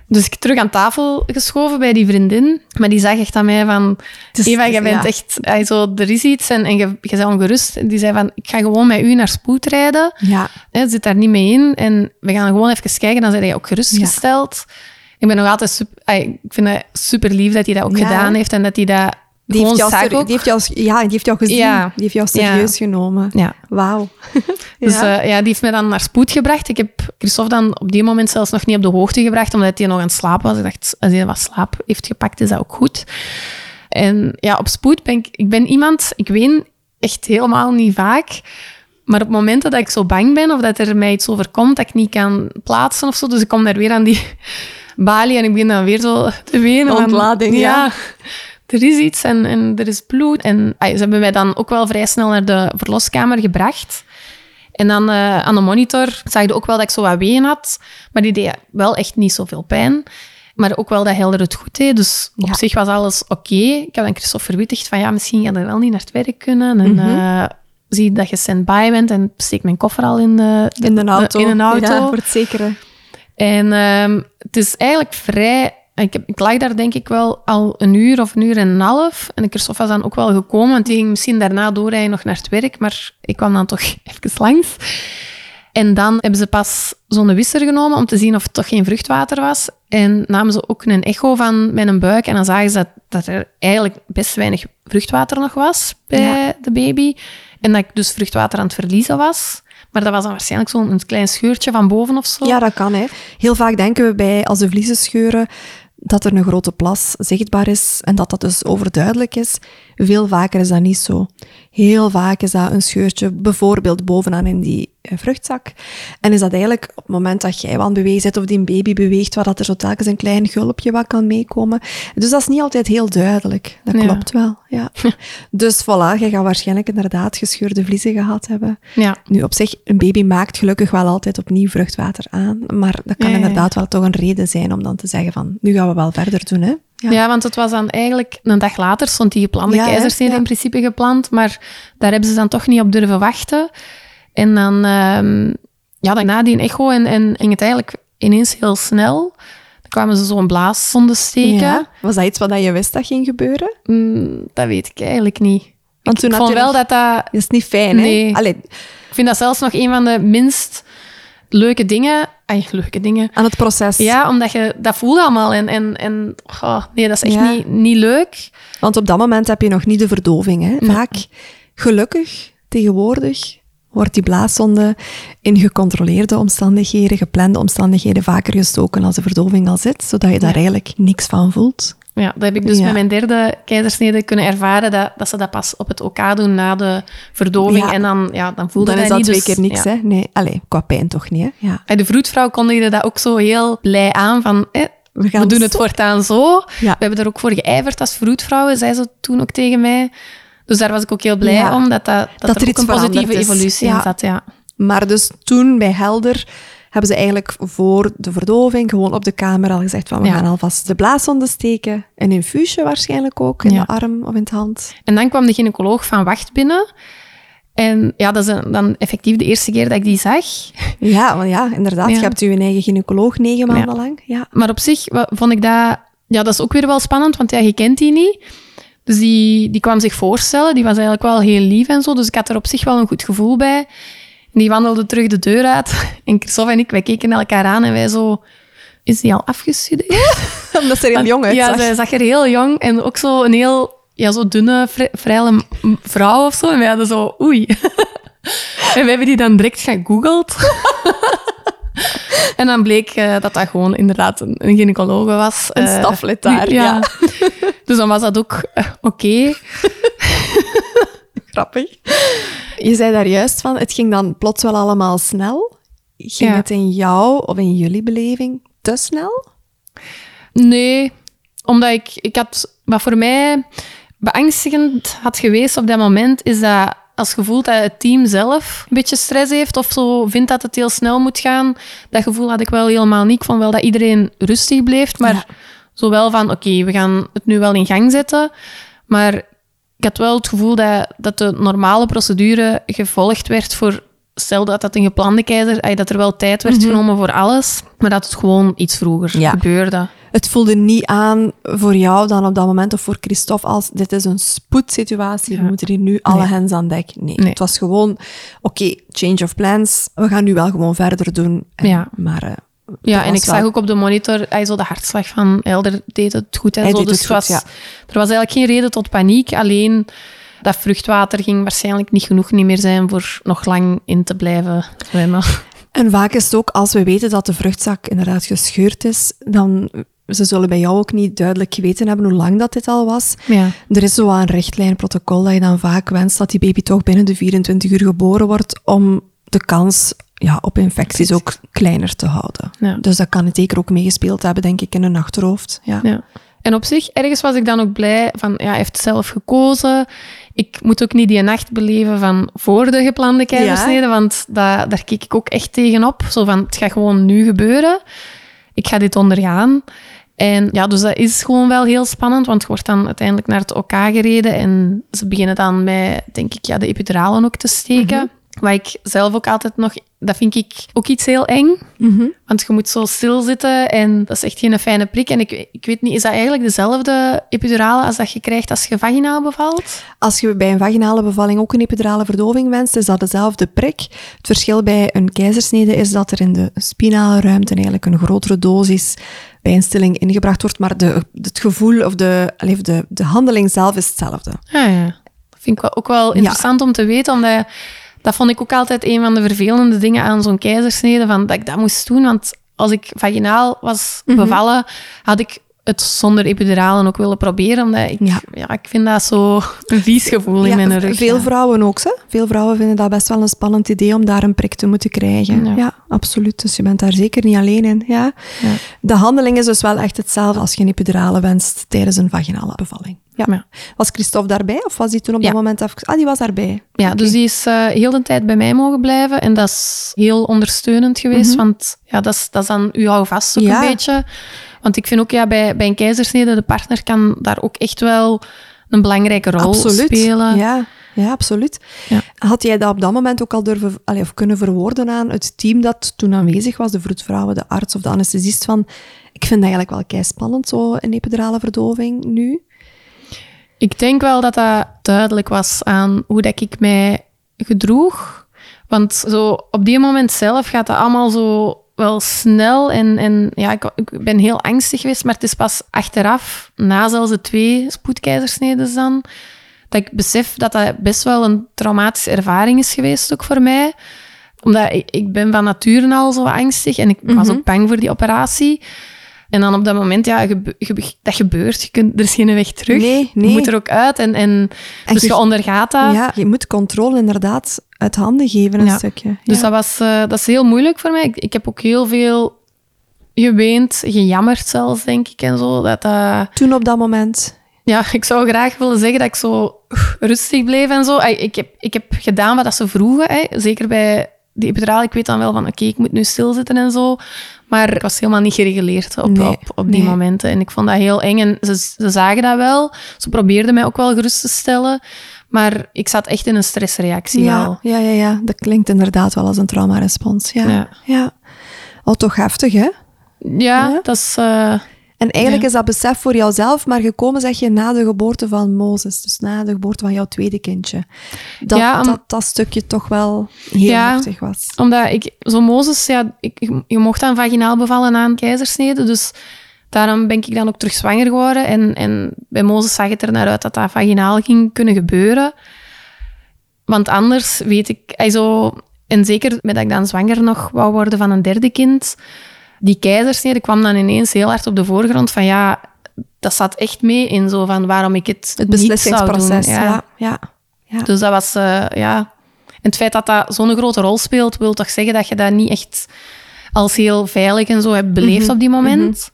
Dus ik terug aan tafel geschoven bij die vriendin. Maar die zag echt aan mij van... Eva, je bent ja. echt... hij zo, er is iets en, en je, je bent ongerust. En die zei van, ik ga gewoon met u naar spoed rijden. Ja. Hè, zit daar niet mee in. En we gaan gewoon even kijken. Dan ben je ook gerustgesteld. Ik ben nog altijd super... Ik vind het super lief dat hij dat ook Ja, gedaan heeft. En dat hij dat Die heeft, jou die heeft jou, ja, die heeft jou gezien. Ja. Die heeft jou Ja. serieus genomen. Ja. Wauw. Dus Ja. ja. ja, die heeft mij dan naar spoed gebracht. Ik heb Christophe dan op die moment zelfs nog niet op de hoogte gebracht, omdat hij nog aan het slapen was. Ik dacht, als hij wat slaap heeft gepakt, is dat ook goed. En ja, op spoed ben ik... Ik ben iemand... Ik ween echt helemaal niet vaak. Maar op momenten dat ik zo bang ben of dat er mij iets overkomt dat ik niet kan plaatsen of zo, dus ik kom daar weer aan die balie en ik begin dan weer zo te wenen. Ontlading, ja. Er is iets en, en er is bloed. En ah, ze hebben mij dan ook wel vrij snel naar de verloskamer gebracht. En dan eh, aan de monitor zag je ook wel dat ik zo wat ween had. Maar die deed wel echt niet zoveel pijn. Maar ook wel dat Helder het goed deed. Dus op Ja. zich was alles oké. Ik heb dan Christophe verwittigd van ja, misschien ga je wel niet naar het werk kunnen. En eh, zie dat je stand-by bent en steek mijn koffer al in de, In de auto. In een auto. Ja, voor het zekere. En ehm, het is eigenlijk vrij... Ik, heb, ik lag daar denk ik wel al een uur of een uur en een half. En Christophe was dan ook wel gekomen, want die ging misschien daarna doorrijden nog naar het werk. Maar ik kwam dan toch even langs. En dan hebben ze pas zo'n wisser genomen om te zien of het toch geen vruchtwater was. En namen ze ook een echo van mijn buik. En dan zagen ze dat, dat er eigenlijk best weinig vruchtwater nog was bij Ja. de baby. En dat ik dus vruchtwater aan het verliezen was. Maar dat was dan waarschijnlijk zo'n een klein scheurtje van boven of zo. Ja, dat kan. Hè. Heel vaak denken we bij, als de vliezen scheuren, dat er een grote plas zichtbaar is en dat dat dus overduidelijk is. Veel vaker is dat niet zo. Heel vaak is dat een scheurtje, bijvoorbeeld bovenaan in die eh, vruchtzak. En is dat eigenlijk op het moment dat jij aan bewegen zit of die baby beweegt, waar dat er zo telkens een klein gulpje wat kan meekomen. Dus dat is niet altijd heel duidelijk. Dat Ja. klopt wel, ja. dus voilà, jij gaat waarschijnlijk inderdaad gescheurde vliezen gehad hebben. Ja. Nu, op zich, een baby maakt gelukkig wel altijd opnieuw vruchtwater aan. Maar dat kan ja. inderdaad wel toch een reden zijn om dan te zeggen van, nu gaan we wel verder doen, hè. Ja. want het was dan eigenlijk een dag later stond die geplande Ja, keizersnede Ja. in principe gepland, maar daar hebben ze dan toch niet op durven wachten. En dan, ehm, ja, dan na die echo en, en ging het eigenlijk ineens heel snel. Dan kwamen ze zo'n blaaszonde steken. Was dat iets wat je wist dat ging gebeuren? Mm, dat weet ik eigenlijk niet. Want toen Ik vond wel dat dat... Dat is niet fijn, hè? Nee. Allee, Ik vind dat zelfs nog een van de minst leuke dingen... Ay, leuke dingen. aan het proces. Ja, omdat je... Dat voelt allemaal. En, en, en oh, nee, dat is echt Ja. niet, niet leuk. Want op dat moment heb je nog niet de verdoving, hè. Vaak, gelukkig, tegenwoordig, wordt die blaaszonde in gecontroleerde omstandigheden, geplande omstandigheden, vaker gestoken als de verdoving al zit, zodat je daar eigenlijk niks van voelt. Ja, dat heb ik dus Ja. met mijn derde keizersnede kunnen ervaren, dat, dat ze dat pas op het OK doen na de verdoving. Ja. En dan, ja, dan voelde Dan is dat dat niet. twee dus, keer niks, ja. hè? Nee, allee, qua pijn toch niet, hè? Ja. En de vroedvrouw kondigde dat ook zo heel blij aan, van eh, We, gaan we doen het voortaan zo. Ja. We hebben er ook voor geijverd als vroedvrouwen, zei ze toen ook tegen mij. Dus daar was ik ook heel blij om, dat, dat, dat, Dat er, er ook een positieve is. evolutie in zat. Ja. Maar dus toen bij Helder hebben ze eigenlijk voor de verdoving gewoon op de kamer al gezegd van we Ja. gaan alvast de blaaszonde steken. Een infuusje waarschijnlijk ook in Ja. de arm of in het hand. En dan kwam de gynaecoloog van Wacht binnen. En ja, dat is een- dan effectief de eerste keer dat ik die zag. Ja, ja, inderdaad. Ja. Je hebt je eigen gynaecoloog negen maanden lang. Ja. Maar op zich vond ik dat... Ja, dat is ook weer wel spannend, want ja, je kent die niet. Dus die, die kwam zich voorstellen. Die was eigenlijk wel heel lief en zo. Dus ik had er op zich wel een goed gevoel bij. En die wandelde terug de deur uit. En Christophe en ik, wij keken elkaar aan en wij zo... Is die al afgestudeerd? Omdat ze heel jong Ja, uitzag. zij zag er heel jong en ook zo een heel... Ja, zo dunne, vri- vrije vrouw of zo. En wij hadden zo... Oei. en we hebben die dan direct gegoogeld. En dan bleek eh, dat dat gewoon inderdaad een, een gynaecologe was. Een staflid daar, ja. Dus dan was dat ook eh, oké. Grappig. Je zei daar juist van, het ging dan plots wel allemaal snel. Ging Ja. het in jou of in jullie beleving te snel? Nee, omdat ik, ik had... Wat voor mij beangstigend had geweest op dat moment, is dat als je voelt dat het team zelf een beetje stress heeft of zo vindt dat het heel snel moet gaan, dat gevoel had ik wel helemaal niet. Ik vond wel dat iedereen rustig bleef, maar Ja. zowel van, oké, we gaan het nu wel in gang zetten, maar ik had wel het gevoel dat, dat de normale procedure gevolgd werd voor... Stel dat dat een geplande keizer, dat er wel tijd werd genomen voor alles, maar dat het gewoon iets vroeger Ja. gebeurde. Het voelde niet aan voor jou dan op dat moment of voor Christophe als dit is een spoedsituatie, we Ja. moeten hier nu alle Nee. hens aan dek. Nee, Nee. het was gewoon, oké, change of plans, we gaan nu wel gewoon verder doen. En- Ja. Maar eh, Ja, en ik wel- zag ook op de monitor hij zo de hartslag van Elder deed het goed en Hij zo. Dus goed, was, ja. er was eigenlijk geen reden tot paniek. Alleen dat vruchtwater ging waarschijnlijk niet genoeg niet meer zijn voor nog lang in te blijven zwemmen. En vaak is het ook, als we weten dat de vruchtzak inderdaad gescheurd is, dan ze zullen bij jou ook niet duidelijk geweten hebben hoe lang dat dit al was. Ja. Er is zo een richtlijnprotocol dat je dan vaak wenst dat die baby toch binnen de 24 uur geboren wordt, om de kans ja, op infecties ook kleiner te houden. Ja. Dus dat kan het zeker ook meegespeeld hebben, denk ik, in hun achterhoofd. Ja. Ja. En op zich, ergens was ik dan ook blij van, ja, hij heeft zelf gekozen. Ik moet ook niet die nacht beleven van voor de geplande keizersnede, want da, daar keek ik ook echt tegenop. Zo van, het gaat gewoon nu gebeuren. Ik ga dit ondergaan. En ja, dus dat is gewoon wel heel spannend, want je wordt dan uiteindelijk naar het OK gereden en ze beginnen dan met, denk ik, ja, de epiduralen ook te steken. Wat ik zelf ook altijd nog, dat vind ik ook iets heel eng. Mhm. Want je moet zo stilzitten en dat is echt geen fijne prik. En ik, ik weet niet, is dat eigenlijk dezelfde epidurale als dat je krijgt als je vaginaal bevalt? Als je bij een vaginale bevalling ook een epidurale verdoving wenst, is dat dezelfde prik. Het verschil bij een keizersnede is dat er in de spinale ruimte eigenlijk een grotere dosis pijnstilling ingebracht wordt, maar de, het gevoel of de, de, de handeling zelf is hetzelfde. Ah, ja. Dat vind ik wel, ook wel interessant om te weten, omdat dat vond ik ook altijd een van de vervelende dingen aan zo'n keizersnede, van, dat ik dat moest doen. Want als ik vaginaal was bevallen, had ik het zonder epiduralen ook willen proberen, omdat ik, Ja. ja. ik vind dat zo een vies gevoel in mijn rug. veel ja. vrouwen ook, hè? Veel vrouwen vinden dat best wel een spannend idee om daar een prik te moeten krijgen. Ja, absoluut. Dus je bent daar zeker niet alleen in. Ja. Ja. De handeling is dus wel echt hetzelfde als je een epidurale wenst tijdens een vaginale bevalling. Ja. Ja. Was Christophe daarbij of was die toen op dat moment even... Ah, die was daarbij. Ja, dus die is eh, heel de tijd bij mij mogen blijven. En dat is heel ondersteunend geweest. Want ja, dat, is, dat is dan u vast ook een beetje. Want ik vind ook, ja, bij, bij een keizersnede, de partner kan daar ook echt wel een belangrijke rol absoluut. spelen. Ja, ja, absoluut. Ja. Had jij dat op dat moment ook al durven, allee, of kunnen verwoorden aan het team dat toen aanwezig was, de vroedvrouwen, de arts of de anesthesist, van ik vind het eigenlijk wel kei spannend, zo een epidurale verdoving nu? Ik denk wel dat dat duidelijk was aan hoe dat ik mij gedroeg. Want zo op die moment zelf gaat dat allemaal zo wel snel. En, en ja, ik, ik ben heel angstig geweest, maar het is pas achteraf, na zelfs de twee spoedkeizersneden dan, dat ik besef dat dat best wel een traumatische ervaring is geweest ook voor mij. Omdat ik, ik ben van nature al zo angstig en ik was ook bang voor die operatie. En dan op dat moment, ja, gebe- gebe- dat gebeurt. Je kunt, er is geen weg terug. Nee, nee. Je moet er ook uit. En, en, En dus je- je ondergaat dat. Ja, je moet controle inderdaad uit handen geven, een Ja. stukje. Dus Ja. dat, was, eh, dat is heel moeilijk voor mij. Ik, ik heb ook heel veel geweend, gejammerd zelfs, denk ik, en zo. Dat, Toen op dat moment. ja, ik zou graag willen zeggen dat ik zo rustig bleef en zo. Ik heb, ik heb gedaan wat ze vroegen, hè. zeker bij die epiduraal. Ik weet dan wel van, oké, ik moet nu stilzitten en zo. Maar ik was helemaal niet gereguleerd op, Nee, op, op die nee. momenten. En ik vond dat heel eng. En ze, ze zagen dat wel. Ze probeerden mij ook wel gerust te stellen. Maar ik zat echt in een stressreactie Ja, al. ja, ja, ja, dat klinkt inderdaad wel als een traumarespons. Ja. Ja. Ja. Oh, toch heftig, hè? Ja, Ja? dat is... eh, En eigenlijk Ja. is dat besef voor jouzelf maar gekomen, zeg je, na de geboorte van Mozes. Dus na de geboorte van jouw tweede kindje. Dat Ja, om- dat, dat stukje toch wel heel Ja. heftig was. Omdat ik, zo Mozes, ja, ik, je mocht dan vaginaal bevallen na een keizersnede. Dus daarom ben ik dan ook terug zwanger geworden. En, en bij Mozes zag het er naar uit dat dat vaginaal ging kunnen gebeuren. Want anders weet ik... Also, en zeker met dat ik dan zwanger nog wou worden van een derde kind. Die keizersnede kwam dan ineens heel hard op de voorgrond van ja... Dat zat echt mee in zo van waarom ik het, Het niet zou beslissingsproces. doen. Ja. Ja, ja. Dus dat was, eh, ja... En het feit dat dat zo'n grote rol speelt, wil toch zeggen dat je dat niet echt als heel veilig en zo hebt beleefd Mhm, op die moment.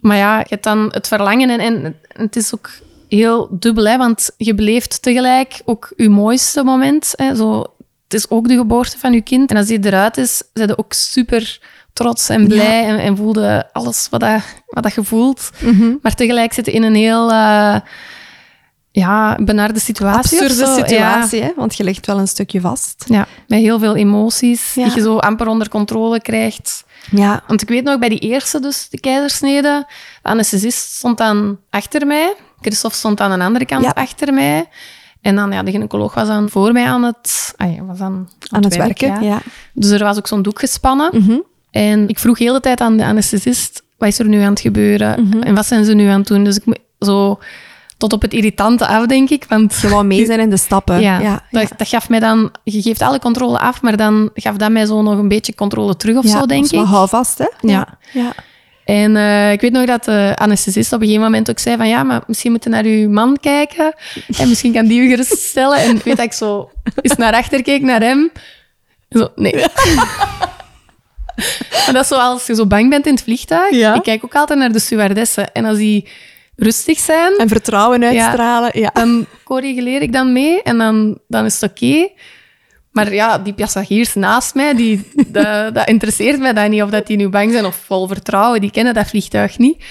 Maar ja, je hebt dan het verlangen en, en het is ook heel dubbel, hè, want je beleeft tegelijk ook je mooiste moment. Hè, zo, het is ook de geboorte van je kind. En als die eruit is, zijn je ook super trots en blij en, en voelde alles wat, dat, wat dat je voelt. Mhm. Maar tegelijk zit in een heel... eh, ja, benarde situatie. Absurde. Ja. situatie, hè? want je ligt wel een stukje vast. Ja, met heel veel emoties Ja. die je zo amper onder controle krijgt. Ja. Want ik weet nog, bij die eerste, dus de keizersnede, de anesthesist stond dan achter mij. Christophe stond aan de andere kant achter mij. En dan, ja, de gynaecoloog was dan voor mij aan het, ah ja, was dan Aan het werken, ja. ja. Dus er was ook zo'n doek gespannen. Mhm. En ik vroeg heel de tijd aan de anesthesist, wat is er nu aan het gebeuren? Mhm. En wat zijn ze nu aan het doen? Dus ik zo tot op het irritante af, denk ik. Want wou mee zijn in de stappen. ja, ja, dat, dat gaf mij dan... Je geeft alle controle af, maar dan gaf dat mij zo nog een beetje controle terug of Ja, zo, denk ik. hou vast, hè? Ja. ja. En eh, ik weet nog dat de anesthesist op een gegeven moment ook zei van ja, maar misschien moeten naar uw man kijken en misschien kan die u geruststellen. En ik weet dat ik zo eens naar achter keek, naar hem. Zo, nee. maar dat is zo als je zo bang bent in het vliegtuig. Ja. Ik kijk ook altijd naar de stewardessen. En als die rustig zijn, En vertrouwen uitstralen. Ja. dan corrigeer ik dan mee en dan, dan is het oké. Maar ja, die passagiers naast mij, die, dat, dat interesseert mij dan niet. Of dat die nu bang zijn of vol vertrouwen, die kennen dat vliegtuig niet.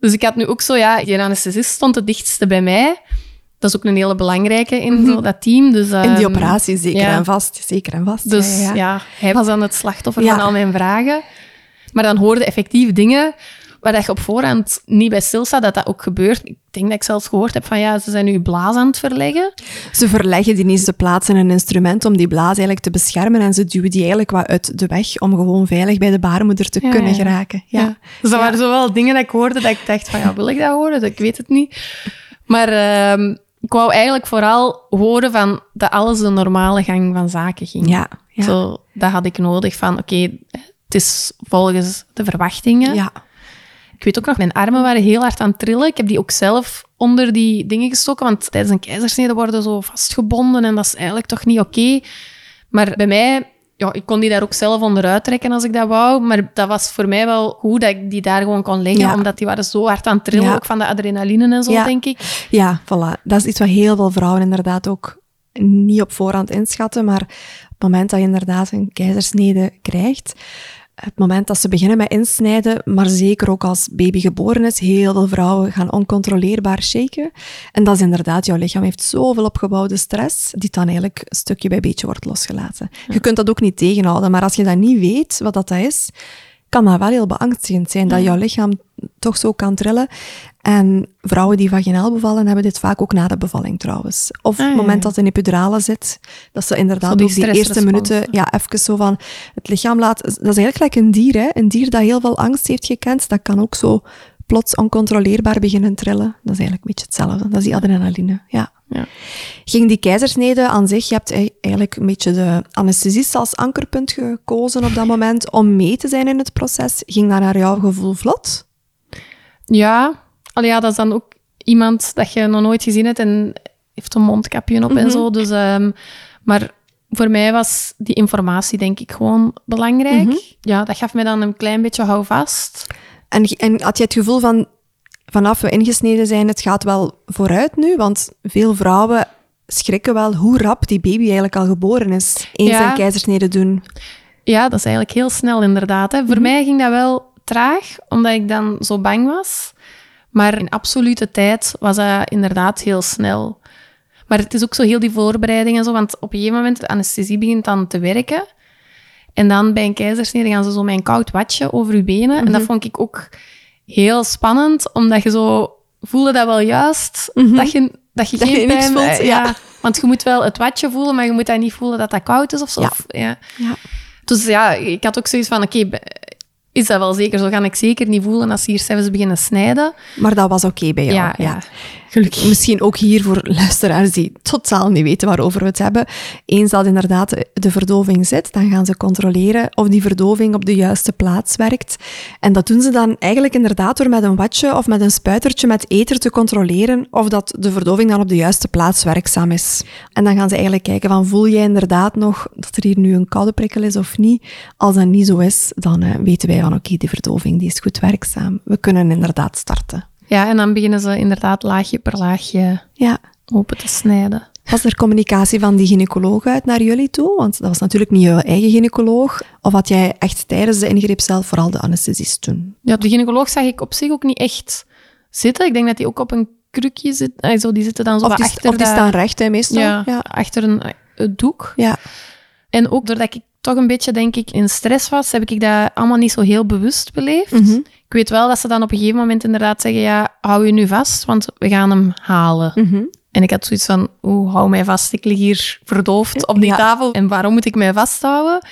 Dus ik had nu ook zo, ja, die anesthesist stond het dichtste bij mij. Dat is ook een hele belangrijke in zo dat team. Dus, In die ehm, operatie, zeker ja. en vast. Zeker en vast. Dus ja, ja, hij was dan het slachtoffer van al mijn vragen. Maar dan hoorde effectief dingen waar je op voorhand niet bij stilstaat, dat dat ook gebeurt. Ik denk dat ik zelfs gehoord heb van ja, ze zijn nu blaas aan het verleggen. Ze verleggen die niet, ze plaatsen een instrument om die blaas eigenlijk te beschermen en ze duwen die eigenlijk wat uit de weg om gewoon veilig bij de baarmoeder te Ja, kunnen geraken. Ja. Ja. Dus dat waren zo wel dingen dat ik hoorde dat ik dacht van, ja, wil ik dat horen? Dat- Ik weet het niet. Maar ehm, ik wou eigenlijk vooral horen van dat alles de normale gang van zaken ging. Ja, ja. Zo, dat had ik nodig van, oké, het is volgens de verwachtingen. ja. Ik weet ook nog, mijn armen waren heel hard aan het trillen. Ik heb die ook zelf onder die dingen gestoken, want tijdens een keizersnede worden zo vastgebonden en dat is eigenlijk toch niet oké. Maar bij mij, ja, ik kon die daar ook zelf onderuit trekken als ik dat wou, maar dat was voor mij wel goed dat ik die daar gewoon kon leggen, Ja. omdat die waren zo hard aan het trillen, Ja. ook van de adrenaline en zo, Ja. denk ik. Ja, voilà. Dat is iets wat heel veel vrouwen inderdaad ook niet op voorhand inschatten. Maar op het moment dat je inderdaad een keizersnede krijgt, het moment dat ze beginnen met insnijden, maar zeker ook als baby geboren is, heel veel vrouwen gaan oncontroleerbaar shaken. En dat is inderdaad, jouw lichaam heeft zoveel opgebouwde stress, die dan eigenlijk stukje bij beetje wordt losgelaten. Je kunt dat ook niet tegenhouden, maar als je dat niet weet, wat dat is, kan dat wel heel beangstigend zijn, dat jouw lichaam toch zo kan trillen. En vrouwen die vaginaal bevallen, hebben dit vaak ook na de bevalling trouwens. Of Ah, op het ja, moment dat een epidurale zit, dat ze inderdaad die ook die eerste minuten ja, even zo van het lichaam laat... Dat is eigenlijk gelijk een dier, hè. Een dier dat heel veel angst heeft gekend, dat kan ook zo plots oncontroleerbaar beginnen trillen. Dat is eigenlijk een beetje hetzelfde. Dat is die adrenaline, ja. Ja. Ging die keizersnede aan zich, je hebt ei- eigenlijk een beetje de anesthesist als ankerpunt gekozen op dat moment om mee te zijn in het proces. Ging dat naar jouw gevoel vlot? Ja, Allee, ja, dat is dan ook iemand dat je nog nooit gezien hebt en heeft een mondkapje op en zo. Dus, ehm, maar voor mij was die informatie denk ik gewoon belangrijk. Ja, dat gaf mij dan een klein beetje houvast. En, en had je het gevoel van, vanaf we ingesneden zijn, het gaat wel vooruit nu? Want veel vrouwen schrikken wel hoe rap die baby eigenlijk al geboren is. Eens Ja. een keizersnede doen. Ja, dat is eigenlijk heel snel inderdaad. Hè. Voor mij ging dat wel traag, omdat ik dan zo bang was. Maar in absolute tijd was dat inderdaad heel snel. Maar het is ook zo heel die voorbereiding en zo, want op een gegeven moment, de anesthesie begint dan te werken. En dan bij een keizersnede gaan ze zo met een koud watje over je benen. En dat vond ik ook heel spannend, omdat je zo voelde dat wel juist, dat je, dat je Dat je geen niks pijn... voelt, ja. Want je moet wel het watje voelen, maar je moet dat niet voelen dat dat koud is of zo. Ja. Ja. Ja. Dus ja, ik had ook zoiets van, oké, is dat wel zeker? Zo ga ik zeker niet voelen als ze hier zelfs beginnen snijden. Maar dat was oké bij jou. Ja, ja. Gelukkig. Misschien ook hier voor luisteraars die totaal niet weten waarover we het hebben. Eens dat inderdaad de- verdoving zit, dan gaan ze controleren of die verdoving op de juiste plaats werkt. En dat doen ze dan eigenlijk inderdaad door met een watje of met een spuitertje met eter te controleren of dat de verdoving dan op de juiste plaats werkzaam is. En dan gaan ze eigenlijk kijken van voel jij inderdaad nog dat er hier nu een koude prikkel is of niet. Als dat niet zo is, dan eh, weten wij van oké, die verdoving die is goed werkzaam. We kunnen inderdaad starten. Ja, en dan beginnen ze inderdaad laagje per laagje Ja, open te snijden. Was er communicatie van die gynaecoloog uit naar jullie toe? Want dat was natuurlijk niet jouw eigen gynaecoloog. Of had jij echt tijdens de ingreep zelf vooral de anesthesist doen? Ja, de gynaecoloog zag ik op zich ook niet echt zitten. Ik denk dat die ook op een krukje zit. Ah, zo, die zitten dan zo Of die, achter of die staan recht, hè, meestal? Ja, ja. achter een, een doek. Ja. En ook doordat ik toch een beetje, denk ik, in stress was, heb ik dat allemaal niet zo heel bewust beleefd. Mhm. Ik weet wel dat ze dan op een gegeven moment inderdaad zeggen, ja, hou je nu vast, want we gaan hem halen. Mhm. En ik had zoiets van, oeh, hou mij vast, ik lig hier verdoofd op die Ja. tafel. En waarom moet ik mij vasthouden?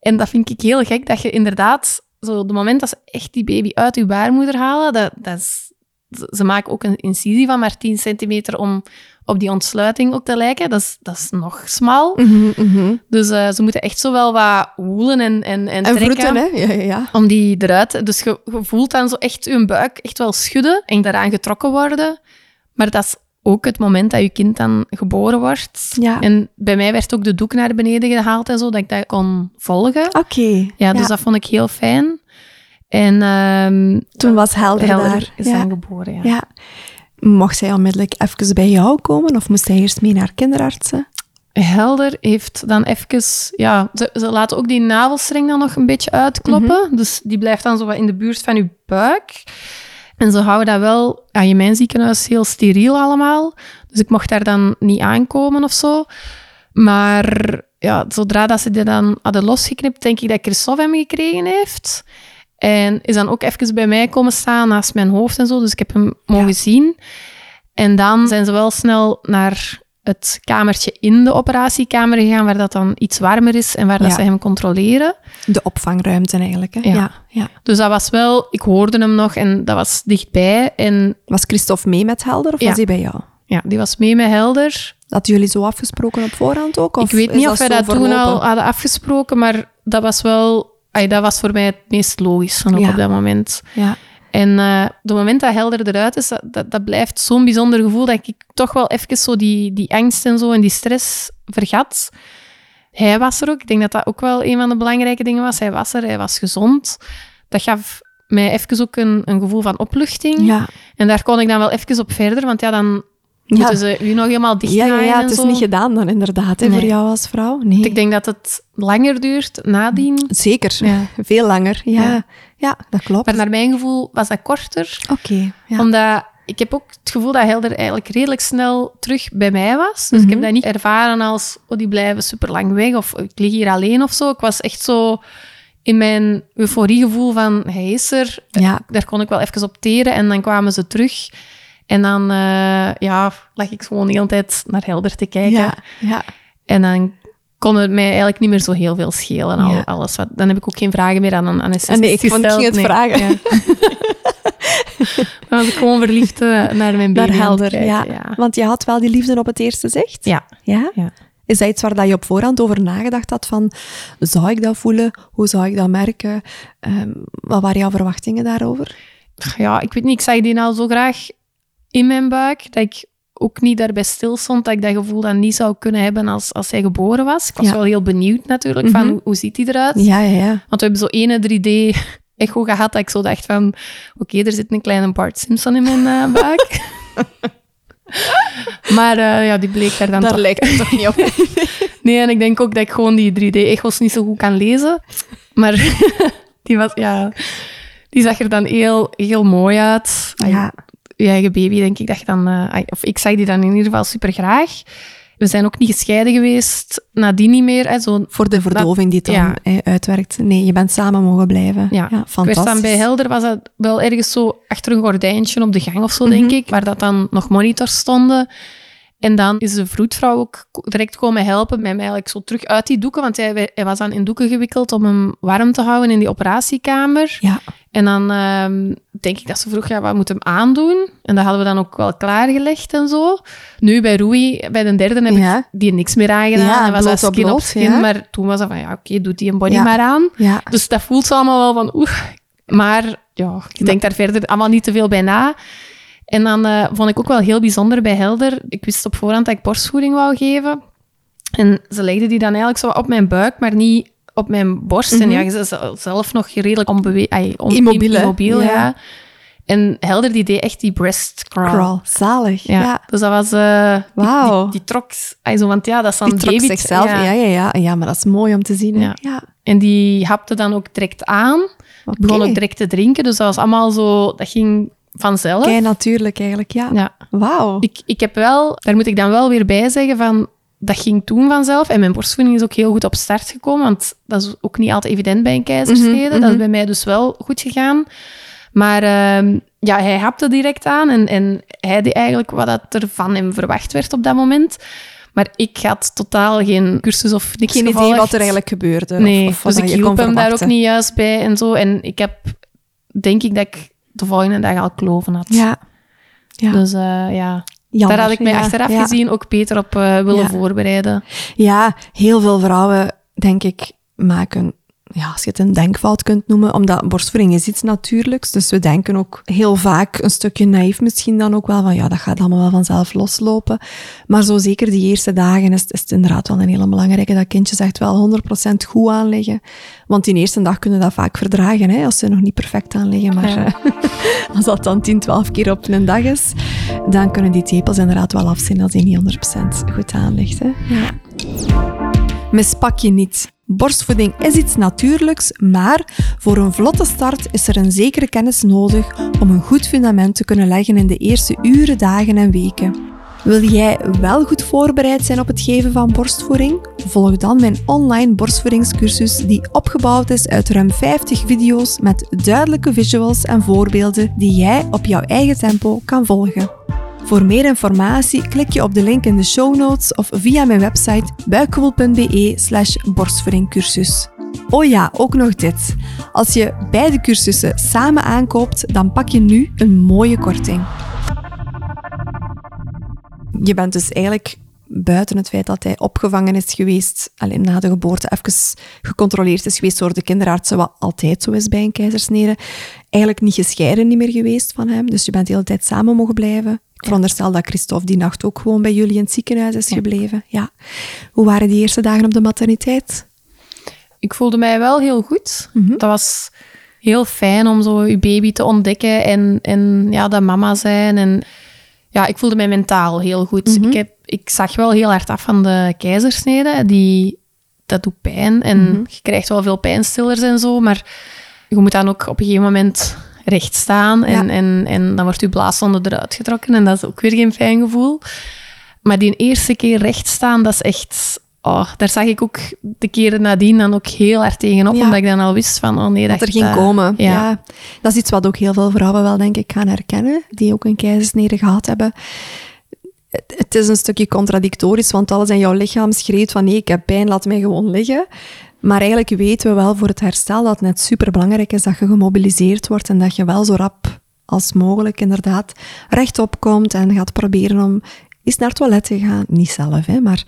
En dat vind ik heel gek, dat je inderdaad, zo de moment dat ze echt die baby uit je baarmoeder halen, dat, dat is, ze maken ook een incisie van maar 10 centimeter om op die ontsluiting ook te lijken. Dat is, dat is nog smal. Mhm, mhm. Dus eh, ze moeten echt zo wel wat woelen en, en, en, En trekken. vroeten, hè? Ja, ja, ja. Om die eruit... Dus je, je voelt dan zo echt je buik echt wel schudden en daaraan getrokken worden. Maar dat is ook het moment dat je kind dan geboren wordt. Ja. En bij mij werd ook de doek naar beneden gehaald en zo, dat ik dat kon volgen. Oké. Ja, dus dat vond ik heel fijn. En ehm Toen was Helder, Helder daar. is ja. geboren, ja. ja. Mocht zij onmiddellijk even bij jou komen of moest zij eerst mee naar kinderartsen? Helder heeft dan even... Ja, ze, ze laten ook die navelstreng dan nog een beetje uitkloppen. Mhm. Dus die blijft dan zo wat in de buurt van je buik. En ze houden dat wel aan je mijn ziekenhuis heel steriel allemaal. Dus ik mocht daar dan niet aankomen of zo. Maar ja, zodra dat ze die dan hadden losgeknipt, denk ik dat Christophe hem gekregen heeft. En is dan ook even bij mij komen staan naast mijn hoofd en zo. Dus ik heb hem mogen zien. En dan zijn ze wel snel naar het kamertje in de operatiekamer gegaan, waar dat dan iets warmer is en waar dat Ja. ze hem controleren. De opvangruimte eigenlijk, hè? Ja. ja. ja. Dus dat was wel, ik hoorde hem nog en dat was dichtbij. En Was Christophe mee met Helder of was hij bij jou? ja, die was mee met Helder. Hadden jullie zo afgesproken op voorhand ook? Of ik weet niet of wij dat toen al hadden afgesproken, maar dat was wel, ay, dat was voor mij het meest logisch Ja. op dat moment. Ja. En eh op het moment dat Helder eruit is, dat, dat, dat blijft zo'n bijzonder gevoel dat ik toch wel even zo die, die angst en zo en die stress vergat. Hij was er ook. Ik denk dat dat ook wel een van de belangrijke dingen was. Hij was er, hij was gezond. Dat gaf mij even ook een, een gevoel van opluchting. Ja. En daar kon ik dan wel even op verder, want ja, dan Ja. moeten ze u nog helemaal dicht Ja, ja, ja, het is zo. niet gedaan dan inderdaad, hè, Nee. voor jou als vrouw. Nee. Ik denk dat het langer duurt nadien. Zeker, Ja. veel langer. Ja, Ja. ja. dat klopt. Maar naar mijn gevoel was dat korter. Oké, ja. Omdat ik heb ook het gevoel dat Helder eigenlijk redelijk snel terug bij mij was. Dus ik Mhm. heb dat niet ervaren als, oh, die blijven super lang weg of ik lig hier alleen of zo. Ik was echt zo in mijn euforiegevoel van hij is er. ja. Daar kon ik wel even op teren en dan kwamen ze terug. En dan eh, ja, lag ik gewoon de hele tijd naar Helder te kijken. Ja, ja. En dan kon het mij eigenlijk niet meer zo heel veel schelen. Al, Ja. alles wat, dan heb ik ook geen vragen meer aan een anesthesist Ah, nee, ik vond- ik ging het vragen. Ja. dan was ik gewoon verliefd eh, naar mijn baby Naar helder, ja. ja. Want je had wel die liefde op het eerste zicht? Ja. Ja? Ja. Is dat iets waar dat je op voorhand over nagedacht had van, zou ik dat voelen? Hoe zou ik dat merken? Ehm, wat waren jouw verwachtingen daarover? ja, ik weet niet, ik zag die nou zo graag in mijn buik, dat ik ook niet daarbij stil stond, dat ik dat gevoel dan niet zou kunnen hebben als, als hij geboren was. Ik was Ja. wel heel benieuwd natuurlijk, van Mhm. hoe, hoe ziet hij eruit? Ja, ja, ja. Want we hebben zo ene 3D-echo gehad, dat ik zo dacht van, oké, er zit een kleine Bart Simpson in mijn eh, buik. maar eh, ja, die bleek daar dan toch lijkt het toch niet op. Nee, en ik denk ook dat ik gewoon die 3D-echo's niet zo goed kan lezen. Maar die, was, ja, die zag er dan heel, heel mooi uit. Ja. Je eigen baby, denk ik dat je dan... eh, of ik zag die dan in ieder geval super graag. We zijn ook niet gescheiden geweest, nadien niet meer. Hè, zo, Voor de verdoving die het dan Ja. uitwerkt. Nee, je bent samen mogen blijven. ja. Ja, ik werd fantastisch. dan bij Helder, was dat wel ergens zo achter een gordijntje op de gang of zo, Mhm. denk ik, waar dat dan nog monitors stonden. En dan is de vroedvrouw ook direct komen helpen met mij eigenlijk zo terug uit die doeken, want hij, hij was dan in doeken gewikkeld om hem warm te houden in die operatiekamer. Ja, En dan ehm, denk ik dat ze vroeg, ja, wat moet hem aandoen? En dat hadden we dan ook wel klaargelegd en zo. Nu bij Rui, bij de derde, heb Ja. ik die niks meer aangedaan. Ja, hij was op skin op skin, ja. maar toen was dat van, ja, oké, doet die een body Ja. maar aan. ja. Dus dat voelt ze allemaal wel van oeh. Maar ja, ik denk daar verder allemaal niet te veel bij na. En dan eh, vond ik ook wel heel bijzonder bij Helder. Ik wist op voorhand dat ik borstvoeding wou geven. En ze legde die dan eigenlijk zo op mijn buik, maar niet op mijn borst. En ja, ze is zelf nog redelijk onbewe- on- Mhm. Immobiel, immobiel, Ja. ja. En Helder die deed echt die breast crawl. Crawl, zalig. Ja. Ja. Dus dat was... die- Wauw. Die, die trok... ai, zo, want ja, dat is dan Die trok baby- zichzelf. Ja. Ja, ja, ja. maar dat is mooi om te zien. Ja. ja. En die hapte dan ook direct aan. Begon ook direct te drinken. Dus dat was allemaal zo... Dat ging vanzelf. Kei natuurlijk eigenlijk, ja. Ja. Wauw. Ik, ik heb wel... Daar moet ik dan wel weer bij zeggen van... Dat ging toen vanzelf. En mijn borstvoeding is ook heel goed op start gekomen. Want dat is ook niet altijd evident bij een keizersnede. Mhm, Dat is mhm. bij mij dus wel goed gegaan. Maar ehm, ja, hij hapte direct aan. En, en hij deed eigenlijk wat dat er van hem verwacht werd op dat moment. Maar ik had totaal geen cursus of niks Geen idee wat er eigenlijk gebeurde. Nee, of, of dus ik hielp hem daar ook niet juist bij en zo. En ik heb, denk ik, dat ik de volgende dag al kloven had. Ja. ja. Dus eh, ja, Jammer, daar had ik mij ja, achteraf ja. gezien ook beter op eh, willen Ja. voorbereiden. Ja, heel veel vrouwen, denk ik, maken, ja, als je het een denkfout kunt noemen, omdat borstvoeding is iets natuurlijks. Dus we denken ook heel vaak een stukje naïef misschien dan ook wel van, ja, dat gaat allemaal wel vanzelf loslopen. Maar zo zeker die eerste dagen is, is het inderdaad wel een hele belangrijke dat kindjes echt wel 100% goed aanleggen. Want die eerste dag kunnen dat vaak verdragen, hè, als ze nog niet perfect aanleggen. Maar Ja. eh, als dat dan 10, 12 keer op een dag is, dan kunnen die tepels inderdaad wel afzien als die niet 100% goed aanlegt. Hè. Ja. Mispak je niet. Borstvoeding is iets natuurlijks, maar voor een vlotte start is er een zekere kennis nodig om een goed fundament te kunnen leggen in de eerste uren, dagen en weken. Wil jij wel goed voorbereid zijn op het geven van borstvoeding? Volg dan mijn online borstvoedingscursus die opgebouwd is uit ruim 50 video's met duidelijke visuals en voorbeelden die jij op jouw eigen tempo kan volgen. Voor meer informatie klik je op de link in de show notes of via mijn website buikgevoel.be slash borstvoedingcursus. Oh ja, ook nog dit. Als je beide cursussen samen aankoopt, dan pak je nu een mooie korting. Je bent dus eigenlijk buiten het feit dat hij opgevangen is geweest, alleen na de geboorte even gecontroleerd is geweest door de kinderartsen, wat altijd zo is bij een keizersnede, eigenlijk niet gescheiden niet meer geweest van hem. Dus je bent de hele tijd samen mogen blijven. Ik veronderstel dat Christophe die nacht ook gewoon bij jullie in het ziekenhuis is gebleven. Ja. Hoe waren die eerste dagen op de materniteit? Ik voelde mij wel heel goed. Mhm. Dat was heel fijn om zo je baby te ontdekken en, en ja, dat mama zijn. En ja, ik voelde mij mentaal heel goed. Mhm. ik, heb, ik zag wel heel hard af van de keizersnede. Die, dat doet pijn en Mhm. je krijgt wel veel pijnstillers en zo, maar je moet dan ook op een gegeven moment recht staan en, Ja. en, en dan wordt je blaaszonde eruit getrokken en dat is ook weer geen fijn gevoel. Maar die eerste keer recht staan, dat is echt... Oh, daar zag ik ook de keren nadien dan ook heel hard tegenop, Ja. omdat ik dan al wist van, oh nee, dat, Dat er ging dat- komen. Ja. Ja. Dat is iets wat ook heel veel vrouwen wel, denk ik, gaan herkennen, die ook een keizersnede gehad hebben. Het, het is een stukje contradictorisch, want alles in jouw lichaam schreeuwt van nee, ik heb pijn, laat mij gewoon liggen. Maar eigenlijk weten we wel voor het herstel dat het net superbelangrijk is dat je gemobiliseerd wordt en dat je wel zo rap als mogelijk inderdaad rechtop komt en gaat proberen om eens naar het toilet te gaan. Niet zelf, hè, maar,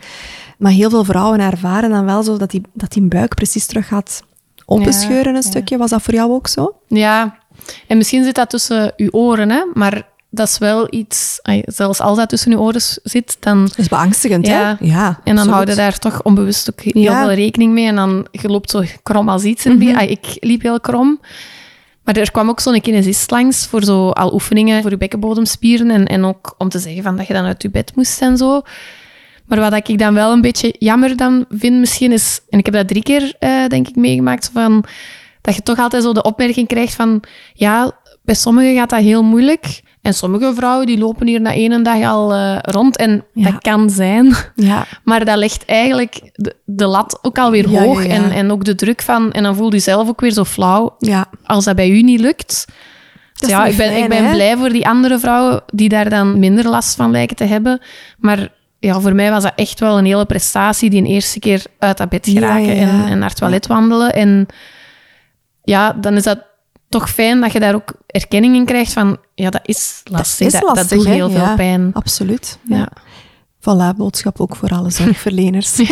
maar heel veel vrouwen ervaren dan wel zo dat die, dat die buik precies terug gaat openscheuren een Ja, stukje. Was dat voor jou ook zo? Ja, en misschien zit dat tussen uw oren, hè? maar dat is wel iets... ay, Zelfs als dat tussen uw oren zit, dan... Dat is beangstigend, Ja. hè? Ja, En dan houden daar toch onbewust ook heel Ja. veel rekening mee. En dan je loopt zo krom als iets. Mm Ik liep heel krom. Maar er kwam ook zo'n kinesist langs voor zo al oefeningen voor je bekkenbodemspieren. En, en ook om te zeggen van dat je dan uit je bed moest en zo. Maar wat ik dan wel een beetje jammer dan vind misschien is... En ik heb dat drie keer, eh, denk ik, meegemaakt. Van, dat je toch altijd zo de opmerking krijgt van... Ja, bij sommigen gaat dat heel moeilijk. En sommige vrouwen die lopen hier na één dag al eh, rond. En Ja. dat kan zijn. Ja, Maar dat legt eigenlijk de, de lat ook alweer Ja, hoog. En, en ook de druk van... En dan voel je zelf ook weer zo flauw als dat bij u niet lukt. Is ja, ik ben, fijn, ik ben hè? blij voor die andere vrouwen die daar dan minder last van lijken te hebben. Maar ja, voor mij was dat echt wel een hele prestatie, die een eerste keer uit dat bed geraken. En, en naar het toilet wandelen. En ja, dan is dat toch fijn dat je daar ook erkenning in krijgt van, ja, dat is lastig. is dat, lastig, dat doet heel veel pijn. Absoluut. Ja. Voilà, boodschap ook voor alle zorgverleners.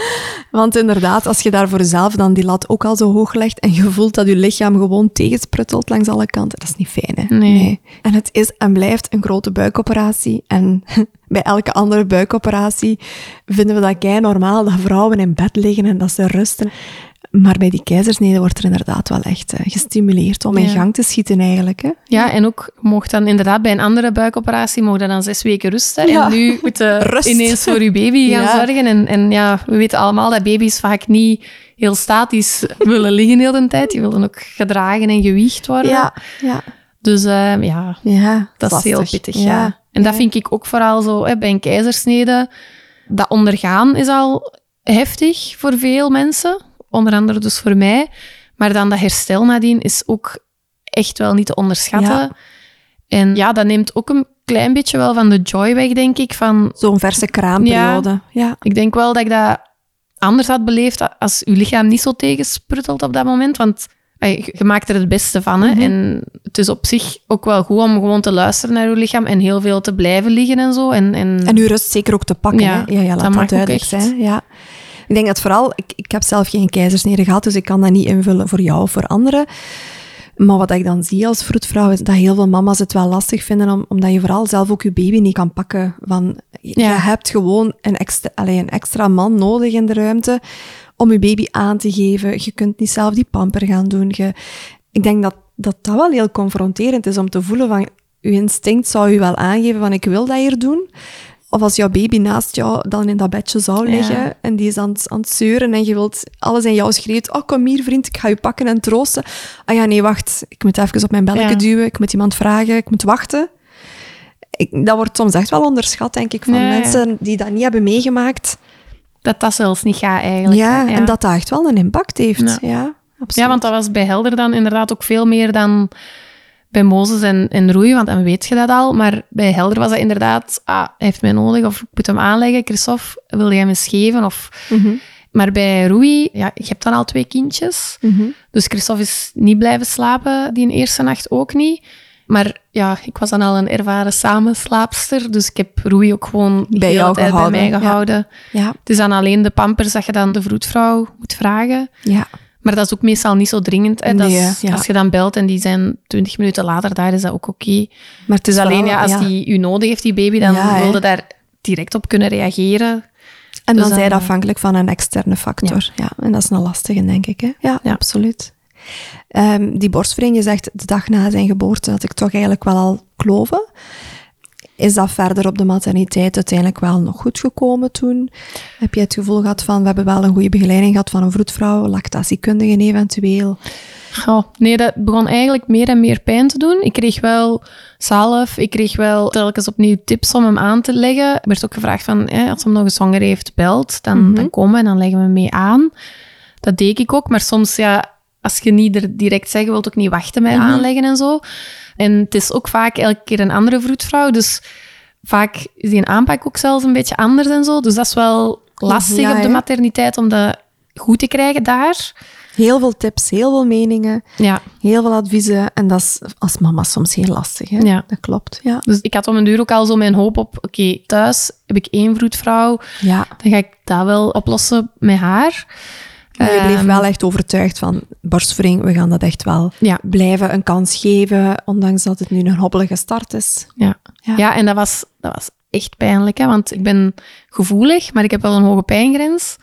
Want inderdaad, als je daar voor jezelf dan die lat ook al zo hoog legt en je voelt dat je lichaam gewoon tegensprutselt langs alle kanten, dat is niet fijn, hè? Nee. En het is en blijft een grote buikoperatie. En bij elke andere buikoperatie vinden we dat kei normaal dat vrouwen in bed liggen en dat ze rusten. Maar bij die keizersnede wordt er inderdaad wel echt eh, gestimuleerd om in gang te schieten eigenlijk. Hè? Ja, en ook mocht dan inderdaad bij een andere buikoperatie mocht dan zes weken rusten. Ja. En nu moet je ineens voor je baby gaan Ja. zorgen. En, en ja, we weten allemaal dat baby's vaak niet heel statisch willen liggen heel de tijd. Die willen ook gedragen en gewiegd worden. ja. ja. Dus eh, ja, ja dat is heel pittig. Ja. En dat vind ik ook vooral zo hè, bij een keizersnede. Dat ondergaan is al heftig voor veel mensen. Onder andere dus voor mij. Maar dan dat herstel nadien is ook echt wel niet te onderschatten. Ja. En ja, dat neemt ook een klein beetje wel van de joy weg, denk ik. Van, Zo'n verse kraamperiode. Ja. ik denk wel dat ik dat anders had beleefd als je lichaam niet zo tegensprutelt op dat moment. Want je maakt er het beste van. Hè? En het is op zich ook wel goed om gewoon te luisteren naar je lichaam en heel veel te blijven liggen en zo. En, en, En uw rust zeker ook te pakken. Ja, hè? ja, ja dat laat dat ook duidelijk zijn. Ja. Ik denk dat vooral, ik, ik heb zelf geen keizersnede gehad, dus ik kan dat niet invullen voor jou of voor anderen. Maar wat ik dan zie als vroedvrouw is dat heel veel mama's het wel lastig vinden, om, omdat je vooral zelf ook je baby niet kan pakken. Van, je Ja. hebt gewoon een extra, allee, een extra man nodig in de ruimte om je baby aan te geven. Je kunt niet zelf die pamper gaan doen. Je, ik denk dat, dat dat wel heel confronterend is om te voelen van, je instinct zou je wel aangeven van ik wil dat hier doen. Of als jouw baby naast jou dan in dat bedje zou Ja. liggen en die is aan het, aan het zeuren en je wilt alles in jou schreeuwt. Oh, kom hier vriend, ik ga je pakken en troosten. Ah ja, nee, wacht. Ik moet even op mijn belletje Ja. duwen. Ik moet iemand vragen. Ik moet wachten. Ik, dat wordt soms echt wel onderschat, denk ik, van Ja, ja. mensen die dat niet hebben meegemaakt. dat dat zelfs niet gaat eigenlijk. Ja, hè. en dat dat echt wel een impact heeft. Ja. Ja, absoluut. Ja, want dat was bij Helder dan inderdaad ook veel meer dan bij Mozes en, en Roei, want dan weet je dat al. Maar bij Helder was dat inderdaad, ah, hij heeft mij nodig of ik moet hem aanleggen. Christophe, wil jij hem eens geven? Of... Mhm. Maar bij Roei, ja, je hebt dan al twee kindjes. Mhm. Dus Christophe is niet blijven slapen, die eerste nacht ook niet. Maar ja, ik was dan al een ervaren samenslaapster, dus ik heb Roei ook gewoon Bij jou gehouden, bij mij ja. gehouden. Ja, Het is dan alleen de pampers dat je dan de vroedvrouw moet vragen. ja. Maar dat is ook meestal niet zo dringend. Hè. Dat Nee, is- ja. Als je dan belt en die zijn 20 minuten later daar, is dat ook oké. Maar het is alleen vooral- ja, als die u nodig heeft, die baby, dan wilde daar direct op kunnen reageren. En dan Dus zijn dan, je afhankelijk van een externe factor. Ja. en dat is een lastige, denk ik. Hè? Ja, Ja. absoluut. Ehm, die borstvoeding, je zegt de dag na zijn geboorte, had ik toch eigenlijk wel al kloven. Is dat verder op de materniteit uiteindelijk wel nog goed gekomen toen? Heb je het gevoel gehad van, we hebben wel een goede begeleiding gehad van een vroedvrouw, lactatiekundigen eventueel? Oh, nee, dat begon eigenlijk meer en meer pijn te doen. Ik kreeg wel zalf, ik kreeg wel telkens opnieuw tips om hem aan te leggen. Er werd ook gevraagd van, als hem nog een zwanger heeft, belt, dan, dan komen we en dan leggen we hem mee aan. Dat deed ik ook, maar soms, ja, als je niet er direct zeggen wilt, ook niet wachten met aanleggen en zo. En het is ook vaak elke keer een andere vroedvrouw, dus vaak is die aanpak ook zelfs een beetje anders en zo. Dus dat is wel lastig Ja, op de materniteit om dat goed te krijgen daar. Heel veel tips, heel veel meningen, Ja, heel veel adviezen. En dat is als mama soms heel lastig. Hè? Ja. Dat klopt, ja. Dus ik had om een duur ook al zo mijn hoop op, oké, thuis heb ik één vroedvrouw, ja. dan ga ik dat wel oplossen met haar. Maar je bleef Ehm, wel echt overtuigd van borstvoeding, we gaan dat echt wel Ja. blijven een kans geven, ondanks dat het nu een hobbelige start is. Ja, Ja. ja. en dat was, dat was echt pijnlijk, hè, want ik ben gevoelig, maar ik heb wel een hoge pijngrens.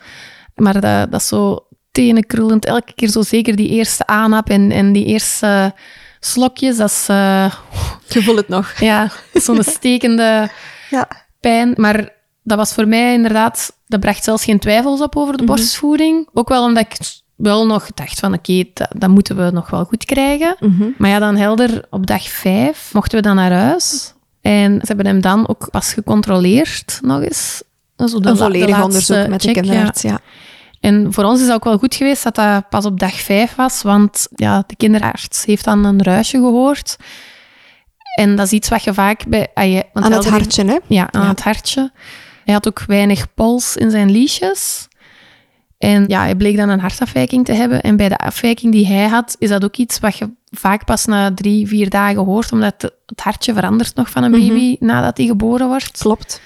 Maar dat, dat is zo tenenkrullend, elke keer zo zeker die eerste aanhap en, en die eerste slokjes, dat is eh, Je voelt het nog. ja, zo'n stekende Ja. pijn. Maar dat was voor mij inderdaad, dat bracht zelfs geen twijfels op over de borstvoeding. Ook wel omdat ik wel nog dacht van oké, dat, dat moeten we nog wel goed krijgen. Maar ja, dan helder, op dag vijf mochten we dan naar huis. En ze hebben hem dan ook pas gecontroleerd, nog eens. Zo de Een de volledig onderzoek met de check, ja. kinderarts, ja. En voor ons is ook wel goed geweest dat dat pas op dag vijf was, want ja, de kinderarts heeft dan een ruisje gehoord. En dat is iets wat je vaak bij... ah, je- want Aan het hartje, hè? ja, aan Ja. het hartje. Hij had ook weinig pols in zijn liesjes. En ja, hij bleek dan een hartafwijking te hebben. En bij de afwijking die hij had, is dat ook iets wat je vaak pas na drie, vier dagen hoort, omdat het hartje verandert nog van een baby nadat hij geboren wordt. Klopt.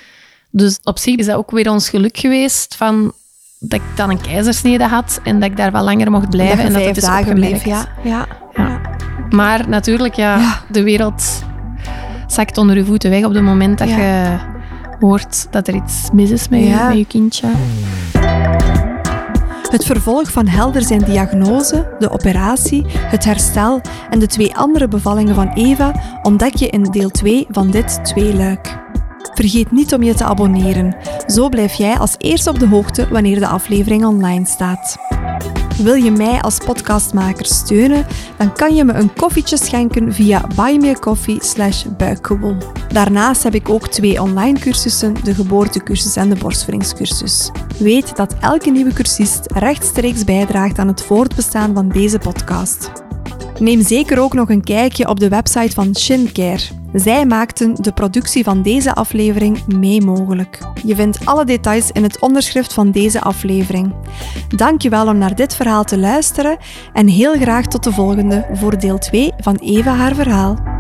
Dus op zich is dat ook weer ons geluk geweest van dat ik dan een keizersnede had en dat ik daar wat langer mocht blijven. dat en dat het is dagen bleef, opgemerkt. ja. Ja. Ja. Maar natuurlijk, ja, Ja. de wereld zakt onder je voeten weg op het moment dat Ja. je hoort dat er iets mis is met, Ja. je, met je kindje. Het vervolg van Helder zijn diagnose, de operatie, het herstel en de twee andere bevallingen van Eva ontdek je in deel 2 van dit tweeluik. Vergeet niet om je te abonneren. Zo blijf jij als eerste op de hoogte wanneer de aflevering online staat. Wil je mij als podcastmaker steunen, dan kan je me een koffietje schenken via buymeacoffee slash. Daarnaast heb ik ook twee online cursussen, de geboortecursus en de borstvoedingscursus. Weet dat elke nieuwe cursist rechtstreeks bijdraagt aan het voortbestaan van deze podcast. Neem zeker ook nog een kijkje op de website van Shincare. Zij maakten de productie van deze aflevering mee mogelijk. Je vindt alle details in het onderschrift van deze aflevering. Dankjewel om naar dit verhaal te luisteren en heel graag tot de volgende voor deel 2 van Eva haar verhaal.